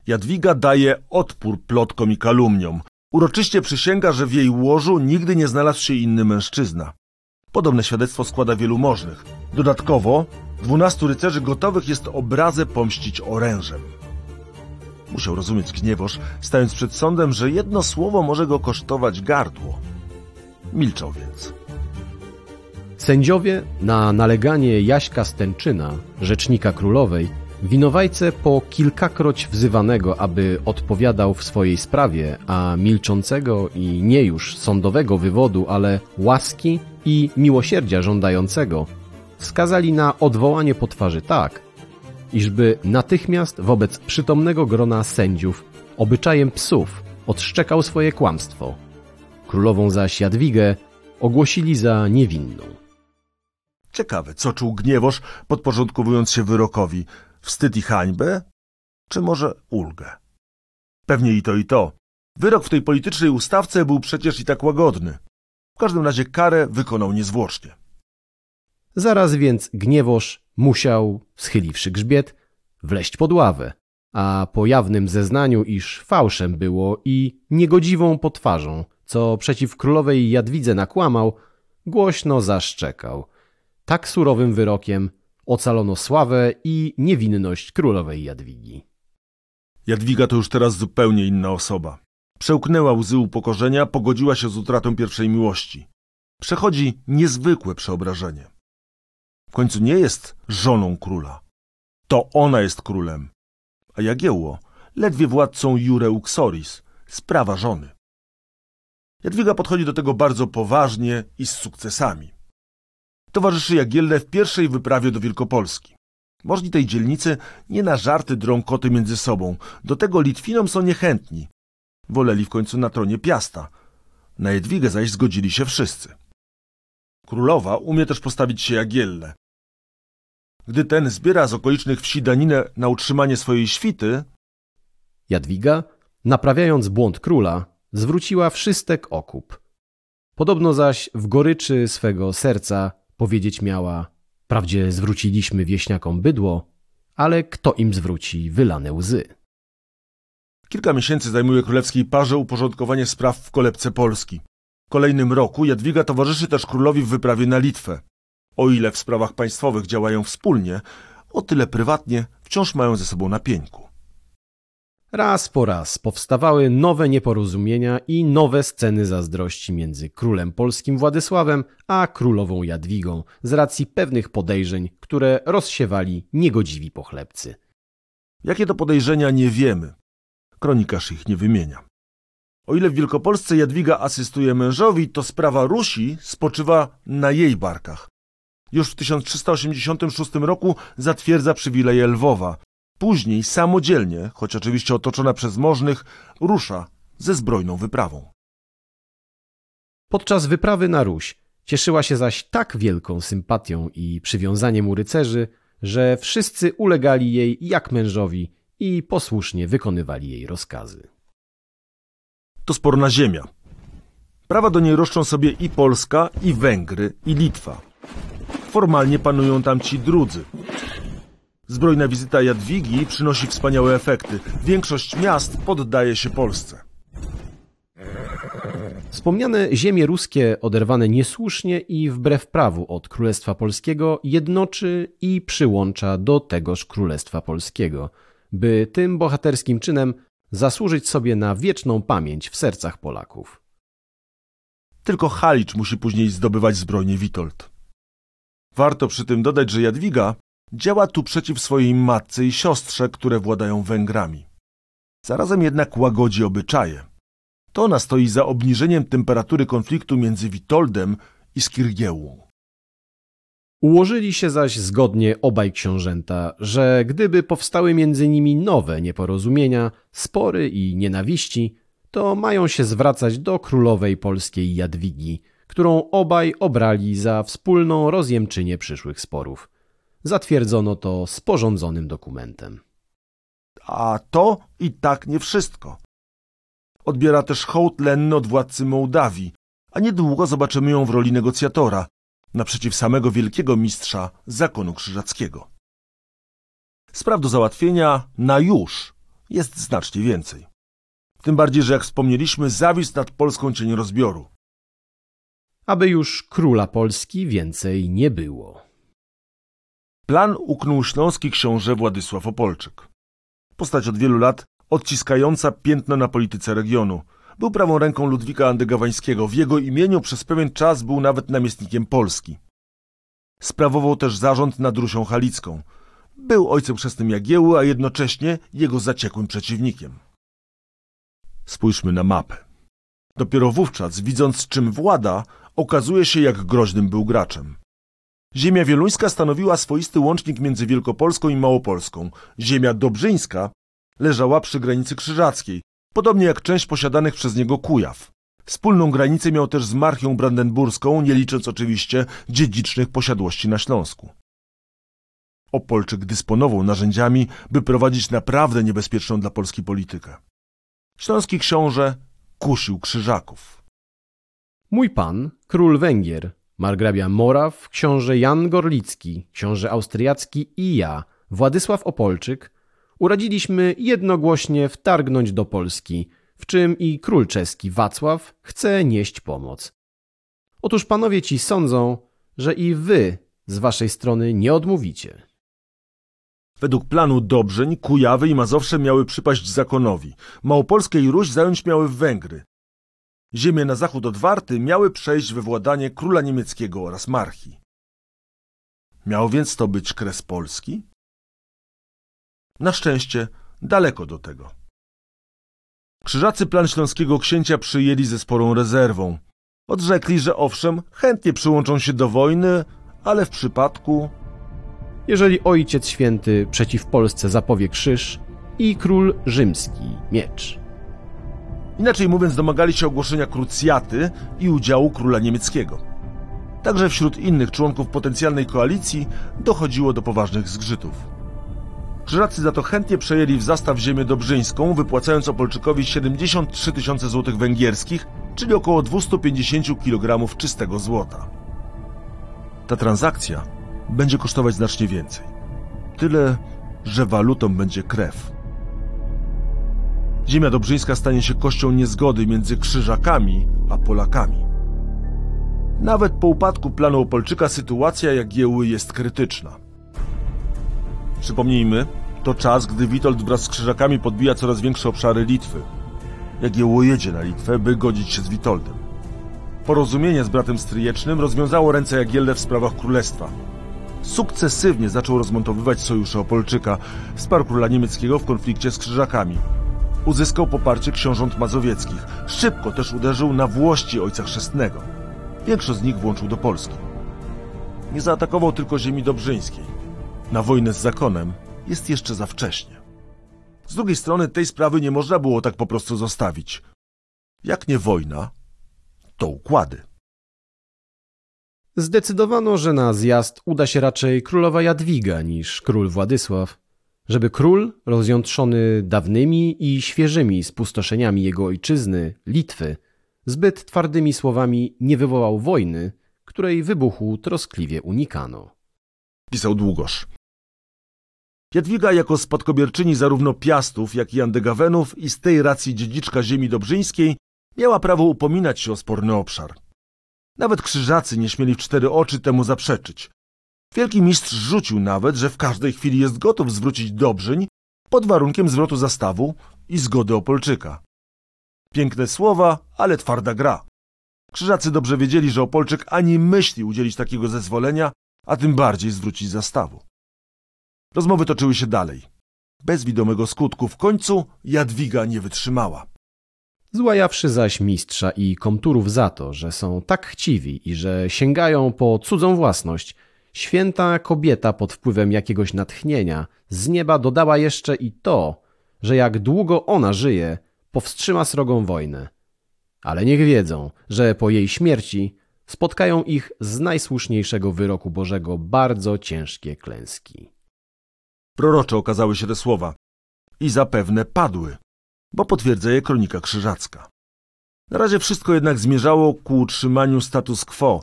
Jadwiga daje odpór plotkom i kalumniom. Uroczyście przysięga, że w jej łożu nigdy nie znalazł się inny mężczyzna. Podobne świadectwo składa wielu możnych. Dodatkowo, dwunastu rycerzy gotowych jest obrazę pomścić orężem. Musiał rozumieć gniewoż, stając przed sądem, że jedno słowo może go kosztować gardło. Milczał więc. Sędziowie na naleganie Jaśka Stęczyna, rzecznika królowej, winowajcę po kilkakroć wzywanego, aby odpowiadał w swojej sprawie, a milczącego i nie już sądowego wywodu, ale łaski i miłosierdzia żądającego, skazali na odwołanie po twarzy tak, iżby natychmiast wobec przytomnego grona sędziów obyczajem psów odszczekał swoje kłamstwo. Królową zaś Jadwigę ogłosili za niewinną. Ciekawe, co czuł gniewoż, podporządkowując się wyrokowi. Wstyd i hańbę? Czy może ulgę? Pewnie i to, i to. Wyrok w tej politycznej ustawce był przecież i tak łagodny. W każdym razie karę wykonał niezwłocznie. Zaraz więc gniewoż musiał, schyliwszy grzbiet, wleść pod ławę, a po jawnym zeznaniu, iż fałszem było i niegodziwą potwarzą, co przeciw królowej Jadwidze nakłamał, głośno zaszczekał. Tak surowym wyrokiem ocalono sławę i niewinność królowej Jadwigi. Jadwiga to już teraz zupełnie inna osoba. Przełknęła łzy upokorzenia, pogodziła się z utratą pierwszej miłości. Przechodzi niezwykłe przeobrażenie. W końcu nie jest żoną króla. To ona jest królem. A Jagiełło ledwie władcą Jure Uxoris, sprawa żony. Jadwiga podchodzi do tego bardzo poważnie i z sukcesami. Towarzyszy Jagielle w pierwszej wyprawie do Wielkopolski. Możni tej dzielnicy nie na żarty drą koty między sobą. Do tego Litwinom są niechętni. Woleli w końcu na tronie Piasta. Na Jadwigę zaś zgodzili się wszyscy. Królowa umie też postawić się Jagielle. Gdy ten zbiera z okolicznych wsi daninę na utrzymanie swojej świty, Jadwiga, naprawiając błąd króla, zwróciła wszystek okup. Podobno zaś w goryczy swego serca powiedzieć miała, wprawdzie zwróciliśmy wieśniakom bydło, ale kto im zwróci wylane łzy? kilka miesięcy zajmuje królewskiej parze uporządkowanie spraw w kolebce Polski. W kolejnym roku Jadwiga towarzyszy też królowi w wyprawie na Litwę. O ile w sprawach państwowych działają wspólnie, o tyle prywatnie wciąż mają ze sobą na pieńku. Raz po raz powstawały nowe nieporozumienia i nowe sceny zazdrości między królem polskim Władysławem a królową Jadwigą z racji pewnych podejrzeń, które rozsiewali niegodziwi pochlebcy. Jakie to podejrzenia nie wiemy. Kronikarz ich nie wymienia. O ile w Wielkopolsce Jadwiga asystuje mężowi, to sprawa Rusi spoczywa na jej barkach. Już w 1386 roku zatwierdza przywileje Lwowa. Później samodzielnie, choć oczywiście otoczona przez możnych, rusza ze zbrojną wyprawą. Podczas wyprawy na Ruś cieszyła się zaś tak wielką sympatią i przywiązaniem u rycerzy, że wszyscy ulegali jej jak mężowi i posłusznie wykonywali jej rozkazy. To sporna ziemia. Prawa do niej roszczą sobie i Polska, i Węgry, i Litwa. Formalnie panują tam ci drudzy. Zbrojna wizyta Jadwigi przynosi wspaniałe efekty. Większość miast poddaje się Polsce. Wspomniane ziemie ruskie, oderwane niesłusznie i wbrew prawu od Królestwa Polskiego, jednoczy i przyłącza do tegoż Królestwa Polskiego, by tym bohaterskim czynem zasłużyć sobie na wieczną pamięć w sercach Polaków. Tylko Halicz musi później zdobywać zbrojnie Witold. Warto przy tym dodać, że Jadwiga działa tu przeciw swojej matce i siostrze, które władają Węgrami. Zarazem jednak łagodzi obyczaje. To ona stoi za obniżeniem temperatury konfliktu między Witoldem i Skirgiełą. Ułożyli się zaś zgodnie obaj książęta, że gdyby powstały między nimi nowe nieporozumienia, spory i nienawiści, to mają się zwracać do królowej polskiej Jadwigi, którą obaj obrali za wspólną rozjemczynię przyszłych sporów. Zatwierdzono to sporządzonym dokumentem. A to i tak nie wszystko. Odbiera też hołd lenny od władcy Mołdawii, a niedługo zobaczymy ją w roli negocjatora, naprzeciw samego wielkiego mistrza zakonu krzyżackiego. Spraw do załatwienia na już jest znacznie więcej. Tym bardziej, że jak wspomnieliśmy, zawisł nad Polską cień rozbioru. Aby już króla Polski więcej nie było. Plan uknął śląski książę Władysław Opolczyk. Postać od wielu lat odciskająca piętno na polityce regionu. Był prawą ręką Ludwika Andegawańskiego. W jego imieniu przez pewien czas był nawet namiestnikiem Polski. Sprawował też zarząd nad Rusią Halicką. Był ojcem chrzestnym Jagieły, a jednocześnie jego zaciekłym przeciwnikiem. Spójrzmy na mapę. Dopiero wówczas, widząc czym włada, okazuje się jak groźnym był graczem. Ziemia wieluńska stanowiła swoisty łącznik między Wielkopolską i Małopolską. Ziemia dobrzyńska leżała przy granicy krzyżackiej, podobnie jak część posiadanych przez niego Kujaw. Wspólną granicę miał też z Marchią Brandenburską, nie licząc oczywiście dziedzicznych posiadłości na Śląsku. Opolczyk dysponował narzędziami, by prowadzić naprawdę niebezpieczną dla Polski politykę. Śląski książę kusił krzyżaków. Mój pan, król Węgier, margrabia Moraw, książę Jan Gorlicki, książę austriacki i ja, Władysław Opolczyk, uradziliśmy jednogłośnie wtargnąć do Polski, w czym i król czeski Wacław chce nieść pomoc. Otóż panowie ci sądzą, że i wy z waszej strony nie odmówicie. Według planu Dobrzeń, Kujawy i Mazowsze miały przypaść zakonowi. Małopolskę i Ruś zająć miały Węgry. Ziemie na zachód od Warty miały przejść we władanie króla niemieckiego oraz marchi. Miał więc to być kres Polski? Na szczęście daleko do tego. Krzyżacy plan śląskiego księcia przyjęli ze sporą rezerwą. Odrzekli, że owszem, chętnie przyłączą się do wojny, ale w przypadku Jeżeli Ojciec Święty przeciw Polsce zapowie krzyż i król rzymski miecz. Inaczej mówiąc, domagali się ogłoszenia krucjaty i udziału króla niemieckiego. Także wśród innych członków potencjalnej koalicji dochodziło do poważnych zgrzytów. Krzyżacy za to chętnie przejęli w zastaw ziemię dobrzyńską, wypłacając Opolczykowi 73 tysiące złotych węgierskich, czyli około 250 kg czystego złota. Ta transakcja będzie kosztować znacznie więcej. Tyle, że walutą będzie krew. Ziemia dobrzyńska stanie się kością niezgody między Krzyżakami a Polakami. Nawet po upadku planu Opolczyka sytuacja Jagiełły jest krytyczna. Przypomnijmy, to czas, gdy Witold wraz z Krzyżakami podbija coraz większe obszary Litwy. Jagiełło jedzie na Litwę, by godzić się z Witoldem. Porozumienie z bratem stryjecznym rozwiązało ręce Jagielle w sprawach królestwa. Sukcesywnie zaczął rozmontowywać sojusze Opolczyka, wsparł króla niemieckiego w konflikcie z Krzyżakami. Uzyskał poparcie książąt mazowieckich. Szybko też uderzył na włości ojca chrzestnego. Większość z nich włączył do Polski. Nie zaatakował tylko ziemi dobrzyńskiej. Na wojnę z zakonem jest jeszcze za wcześnie. Z drugiej strony tej sprawy nie można było tak po prostu zostawić. Jak nie wojna, to układy. Zdecydowano, że na zjazd uda się raczej królowa Jadwiga niż król Władysław, żeby król, rozjątrzony dawnymi i świeżymi spustoszeniami jego ojczyzny, Litwy, zbyt twardymi słowami nie wywołał wojny, której wybuchu troskliwie unikano. Pisał Długosz. Jadwiga jako spadkobierczyni zarówno Piastów, jak i Andegawenów i z tej racji dziedziczka ziemi dobrzyńskiej miała prawo upominać się o sporny obszar. Nawet krzyżacy nie śmieli w cztery oczy temu zaprzeczyć. Wielki mistrz rzucił nawet, że w każdej chwili jest gotów zwrócić Dobrzyń pod warunkiem zwrotu zastawu i zgody Opolczyka. Piękne słowa, ale twarda gra. Krzyżacy dobrze wiedzieli, że Opolczyk ani myśli udzielić takiego zezwolenia, a tym bardziej zwrócić zastawu. Rozmowy toczyły się dalej. Bez widomego skutku w końcu Jadwiga nie wytrzymała. Złajawszy zaś mistrza i komturów za to, że są tak chciwi i że sięgają po cudzą własność, święta kobieta pod wpływem jakiegoś natchnienia z nieba dodała jeszcze i to, że jak długo ona żyje, powstrzyma srogą wojnę. Ale niech wiedzą, że po jej śmierci spotkają ich z najsłuszniejszego wyroku Bożego bardzo ciężkie klęski. Prorocze okazały się te słowa i zapewne padły, bo potwierdza je kronika krzyżacka. Na razie wszystko jednak zmierzało ku utrzymaniu status quo,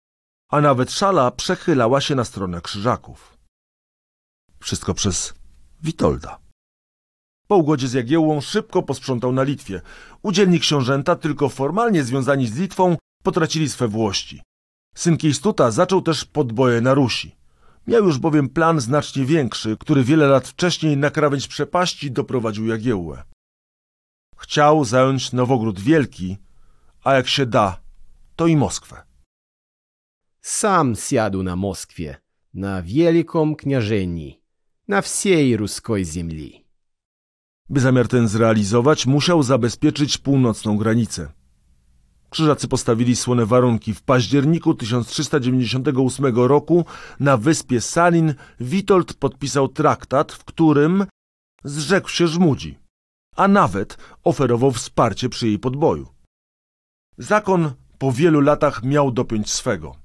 a nawet szala przechylała się na stronę krzyżaków. Wszystko przez Witolda. Po ugodzie z Jagiełłą szybko posprzątał na Litwie. Udzielni książęta, tylko formalnie związani z Litwą, potracili swe włości. Syn Kiejstuta zaczął też podboje na Rusi. Miał już bowiem plan znacznie większy, który wiele lat wcześniej na krawędź przepaści doprowadził Jagiełłę. Chciał zająć Nowogród Wielki, a jak się da, to i Moskwę. Sam siadł na Moskwie, na wielką kняжeni, na wsiej ruskiej ziemi. By zamiar ten zrealizować, musiał zabezpieczyć północną granicę. Krzyżacy postawili słone warunki. W październiku 1398 roku na wyspie Salin Witold podpisał traktat, w którym zrzekł się Żmudzi, a nawet oferował wsparcie przy jej podboju. Zakon po wielu latach miał dopiąć swego,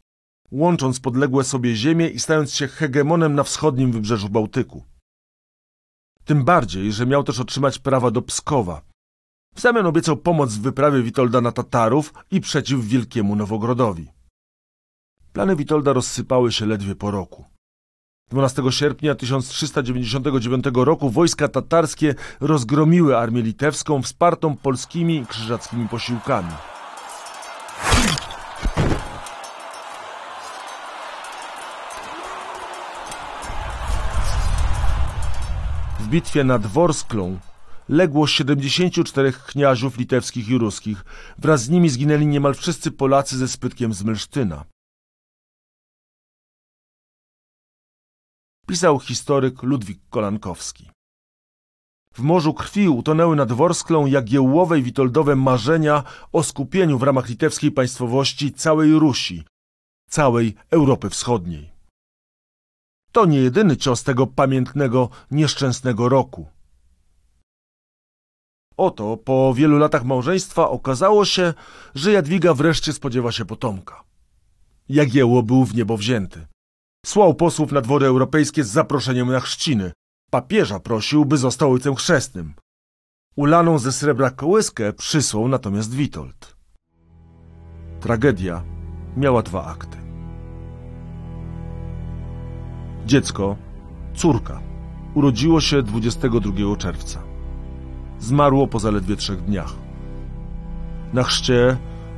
łącząc podległe sobie ziemie i stając się hegemonem na wschodnim wybrzeżu Bałtyku. Tym bardziej, że miał też otrzymać prawa do Pskowa. W zamian obiecał pomoc w wyprawie Witolda na Tatarów i przeciw Wielkiemu Nowogrodowi. Plany Witolda rozsypały się ledwie po roku. 12 sierpnia 1399 roku wojska tatarskie rozgromiły armię litewską wspartą polskimi i krzyżackimi posiłkami. Bitwie nad Worsklą legło 74 kniażów litewskich i ruskich. Wraz z nimi zginęli niemal wszyscy Polacy ze spytkiem z Melsztyna. Pisał historyk Ludwik Kolankowski. W morzu krwi utonęły nad Worsklą Jagiełłowe i Witoldowe marzenia o skupieniu w ramach litewskiej państwowości całej Rusi, całej Europy Wschodniej. To nie jedyny cios tego pamiętnego, nieszczęsnego roku. Oto, po wielu latach małżeństwa, okazało się, że Jadwiga wreszcie spodziewa się potomka. Jagiełło był w niebo wzięty. Słał posłów na dwory europejskie z zaproszeniem na chrzciny. Papieża prosił, by został ojcem chrzestnym. Ulaną ze srebra kołyskę przysłał natomiast Witold. Tragedia miała dwa akty. Dziecko, córka, urodziło się 22 czerwca. Zmarło po zaledwie trzech dniach. Na chrzcie,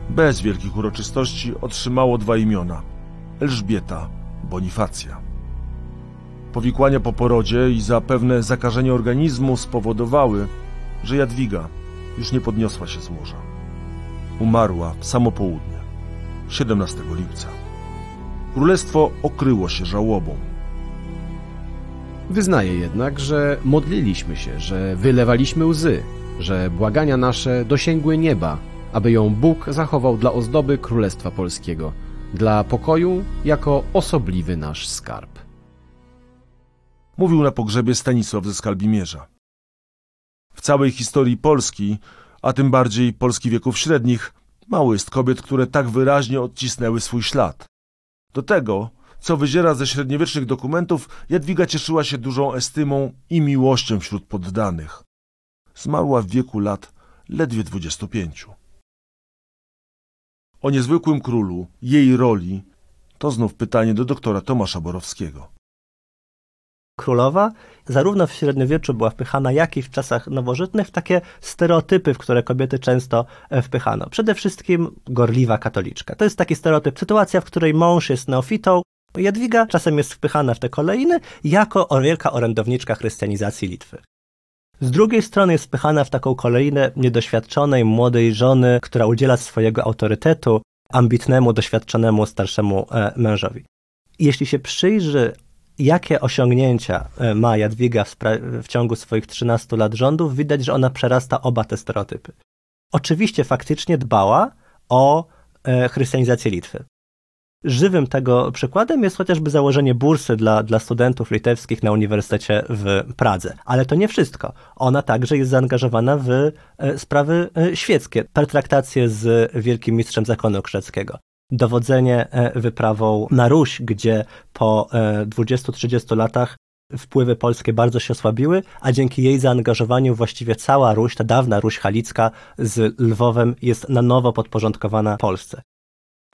bez wielkich uroczystości, otrzymało dwa imiona Elżbieta, Bonifacja. Powikłania po porodzie i zapewne zakażenie organizmu spowodowały, że Jadwiga już nie podniosła się z łoża. Umarła w samo południe, 17 lipca. Królestwo okryło się żałobą. Wyznaję jednak, że modliliśmy się, że wylewaliśmy łzy, że błagania nasze dosięgły nieba, aby ją Bóg zachował dla ozdoby Królestwa Polskiego, dla pokoju jako osobliwy nasz skarb. Mówił na pogrzebie Stanisław ze Skalbimierza. W całej historii Polski, a tym bardziej Polski wieków średnich, mało jest kobiet, które tak wyraźnie odcisnęły swój ślad. Do tego, co wyziera ze średniowiecznych dokumentów, Jadwiga cieszyła się dużą estymą i miłością wśród poddanych. Zmarła w wieku lat ledwie 25. O niezwykłym królu, jej roli, to znów pytanie do doktora Tomasza Borowskiego. Królowa zarówno w średniowieczu była wpychana, jak i w czasach nowożytnych w takie stereotypy, w które kobiety często e, wpychano. Przede wszystkim gorliwa katoliczka. To jest taki stereotyp, sytuacja, w której mąż jest neofitą, Jadwiga czasem jest wpychana w te kolejny jako wielka orędowniczka chrystianizacji Litwy. Z drugiej strony jest wpychana w taką kolejnę niedoświadczonej, młodej żony, która udziela swojego autorytetu ambitnemu, doświadczonemu, starszemu e, mężowi. Jeśli się przyjrzy, jakie osiągnięcia e, ma Jadwiga w, w ciągu swoich 13 lat rządów, widać, że ona przerasta oba te stereotypy. Oczywiście faktycznie dbała o e, chrystianizację Litwy. Żywym tego przykładem jest chociażby założenie bursy dla, dla studentów litewskich na Uniwersytecie w Pradze. Ale to nie wszystko. Ona także jest zaangażowana w e, sprawy e, świeckie, pertraktacje z wielkim mistrzem zakonu krzeckiego. Dowodzenie e, wyprawą na Ruś, gdzie po 20-30 latach wpływy polskie bardzo się osłabiły, a dzięki jej zaangażowaniu właściwie cała Ruś, ta dawna Ruś Halicka z Lwowem jest na nowo podporządkowana Polsce.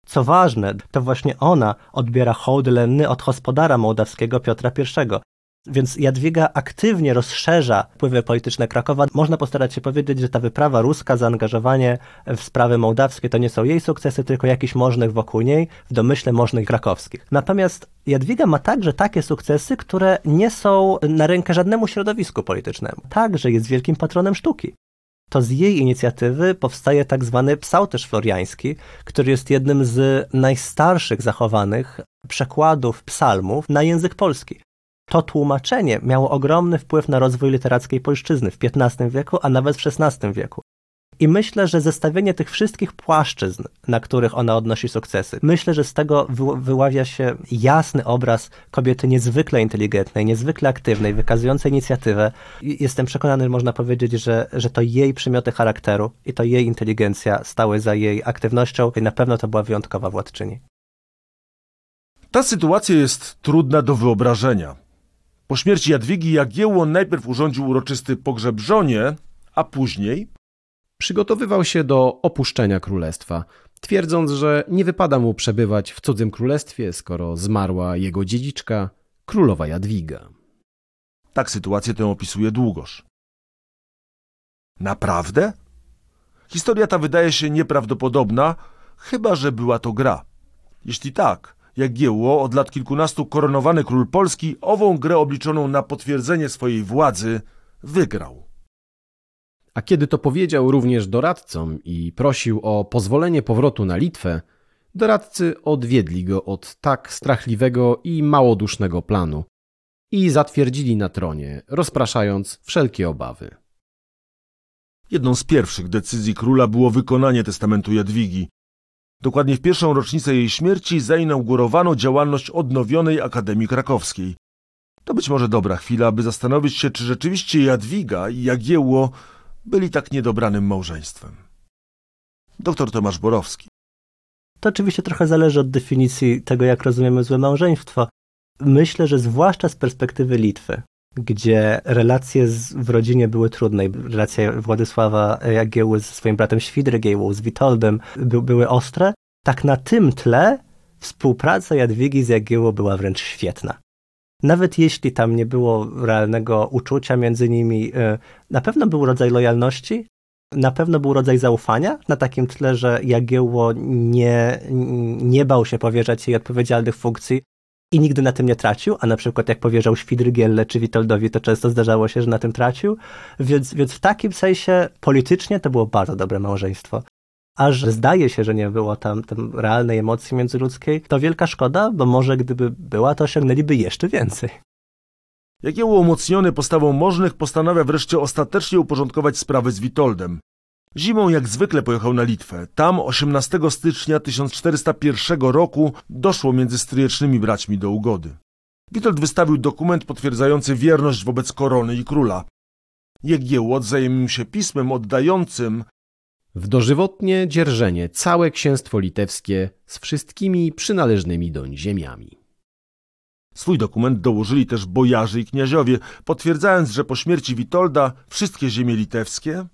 Co ważne, to właśnie ona odbiera hołd lenny od gospodara mołdawskiego Piotra I. Więc Jadwiga aktywnie rozszerza wpływy polityczne Krakowa. Można postarać się powiedzieć, że ta wyprawa ruska, zaangażowanie w sprawy mołdawskie to nie są jej sukcesy, tylko jakichś możnych wokół niej, w domyśle możnych krakowskich. Natomiast Jadwiga ma także takie sukcesy, które nie są na rękę żadnemu środowisku politycznemu. Także jest wielkim patronem sztuki to z jej inicjatywy powstaje tak zwany psałterz floriański, który jest jednym z najstarszych zachowanych przekładów psalmów na język polski. To tłumaczenie miało ogromny wpływ na rozwój literackiej polszczyzny w XV wieku, a nawet w XVI wieku. I myślę, że zestawienie tych wszystkich płaszczyzn, na których ona odnosi sukcesy, myślę, że z tego wyławia się jasny obraz kobiety niezwykle inteligentnej, niezwykle aktywnej, wykazującej inicjatywę. Jestem przekonany, można powiedzieć, że, że to jej przymioty charakteru i to jej inteligencja stały za jej aktywnością i na pewno to była wyjątkowa władczyni. Ta sytuacja jest trudna do wyobrażenia. Po śmierci Jadwigi Jagiełło najpierw urządził uroczysty pogrzeb żonie, a później Przygotowywał się do opuszczenia królestwa, twierdząc, że nie wypada mu przebywać w cudzym królestwie, skoro zmarła jego dziedziczka, królowa Jadwiga. Tak sytuację tę opisuje Długosz. Naprawdę? Historia ta wydaje się nieprawdopodobna, chyba że była to gra. Jeśli tak, jak Giełło, od lat kilkunastu koronowany król Polski, ową grę obliczoną na potwierdzenie swojej władzy wygrał. A kiedy to powiedział również doradcom i prosił o pozwolenie powrotu na Litwę, doradcy odwiedli go od tak strachliwego i małodusznego planu i zatwierdzili na tronie, rozpraszając wszelkie obawy. Jedną z pierwszych decyzji króla było wykonanie testamentu Jadwigi. Dokładnie w pierwszą rocznicę jej śmierci zainaugurowano działalność odnowionej Akademii Krakowskiej. To być może dobra chwila, aby zastanowić się, czy rzeczywiście Jadwiga i Jagiełło byli tak niedobranym małżeństwem. Doktor Tomasz Borowski. To oczywiście trochę zależy od definicji tego, jak rozumiemy złe małżeństwo. Myślę, że zwłaszcza z perspektywy Litwy, gdzie relacje z, w rodzinie były trudne. Relacje Władysława Jagieły ze swoim bratem Świdrygiełą, z Witoldem by, były ostre. Tak na tym tle współpraca Jadwigi z Jagiełą była wręcz świetna. Nawet jeśli tam nie było realnego uczucia między nimi, y, na pewno był rodzaj lojalności, na pewno był rodzaj zaufania, na takim tle, że Jagiełło nie, nie bał się powierzać jej odpowiedzialnych funkcji i nigdy na tym nie tracił, a na przykład jak powierzał Świdrygielle czy Witoldowi, to często zdarzało się, że na tym tracił, więc, więc w takim sensie politycznie to było bardzo dobre małżeństwo aż zdaje się, że nie było tam, tam realnej emocji międzyludzkiej, to wielka szkoda, bo może gdyby była, to osiągnęliby jeszcze więcej. Jagiełło umocniony postawą możnych postanawia wreszcie ostatecznie uporządkować sprawy z Witoldem. Zimą jak zwykle pojechał na Litwę. Tam 18 stycznia 1401 roku doszło między stryjecznymi braćmi do ugody. Witold wystawił dokument potwierdzający wierność wobec korony i króla. Jagiełło odwzajemnił się pismem oddającym w dożywotnie dzierżenie całe księstwo litewskie z wszystkimi przynależnymi doń ziemiami. Swój dokument dołożyli też bojarzy i kniaziowie, potwierdzając, że po śmierci Witolda wszystkie ziemie litewskie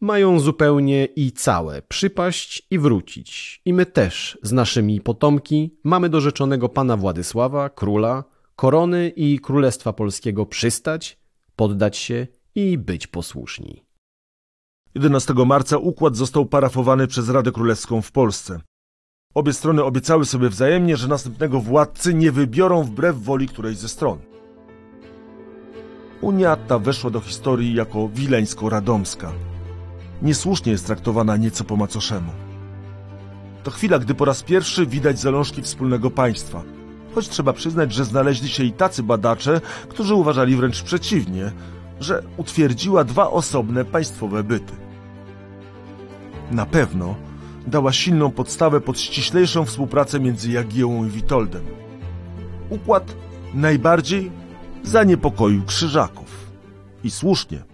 mają zupełnie i całe przypaść i wrócić. I my też z naszymi potomki mamy do rzeczonego pana Władysława, króla, korony i królestwa polskiego przystać, poddać się i być posłuszni. 11 marca układ został parafowany przez Radę Królewską w Polsce. Obie strony obiecały sobie wzajemnie, że następnego władcy nie wybiorą wbrew woli którejś ze stron. Unia ta weszła do historii jako wileńsko-radomska. Niesłusznie jest traktowana nieco po macoszemu. To chwila, gdy po raz pierwszy widać zalążki wspólnego państwa. Choć trzeba przyznać, że znaleźli się i tacy badacze, którzy uważali wręcz przeciwnie, że utwierdziła dwa osobne państwowe byty. Na pewno dała silną podstawę pod ściślejszą współpracę między Jagiełą i Witoldem. Układ najbardziej zaniepokoił krzyżaków. I słusznie.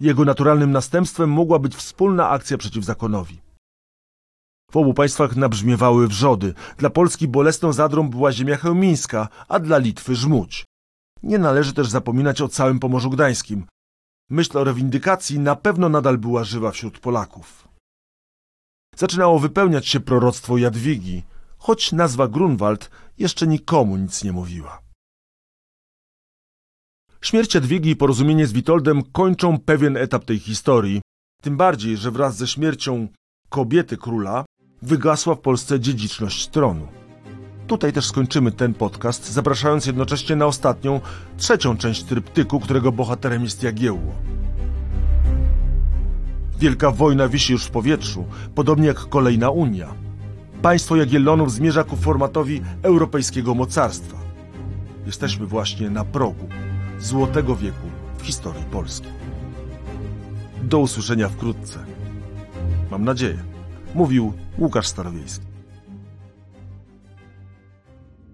Jego naturalnym następstwem mogła być wspólna akcja przeciw zakonowi. W obu państwach nabrzmiewały wrzody. Dla Polski bolesną zadrą była ziemia chełmińska, a dla Litwy Żmudź. Nie należy też zapominać o całym Pomorzu Gdańskim. Myśl o rewindykacji na pewno nadal była żywa wśród Polaków. Zaczynało wypełniać się proroctwo Jadwigi, choć nazwa Grunwald jeszcze nikomu nic nie mówiła. Śmierć Jadwigi i porozumienie z Witoldem kończą pewien etap tej historii, tym bardziej, że wraz ze śmiercią kobiety króla wygasła w Polsce dziedziczność tronu. Tutaj też skończymy ten podcast, zapraszając jednocześnie na ostatnią, trzecią część tryptyku, którego bohaterem jest Jagiełło. Wielka wojna wisi już w powietrzu, podobnie jak kolejna Unia. Państwo Jagiellonów zmierza ku formatowi europejskiego mocarstwa. Jesteśmy właśnie na progu złotego wieku w historii Polski. Do usłyszenia wkrótce. Mam nadzieję. Mówił Łukasz Starowiejski.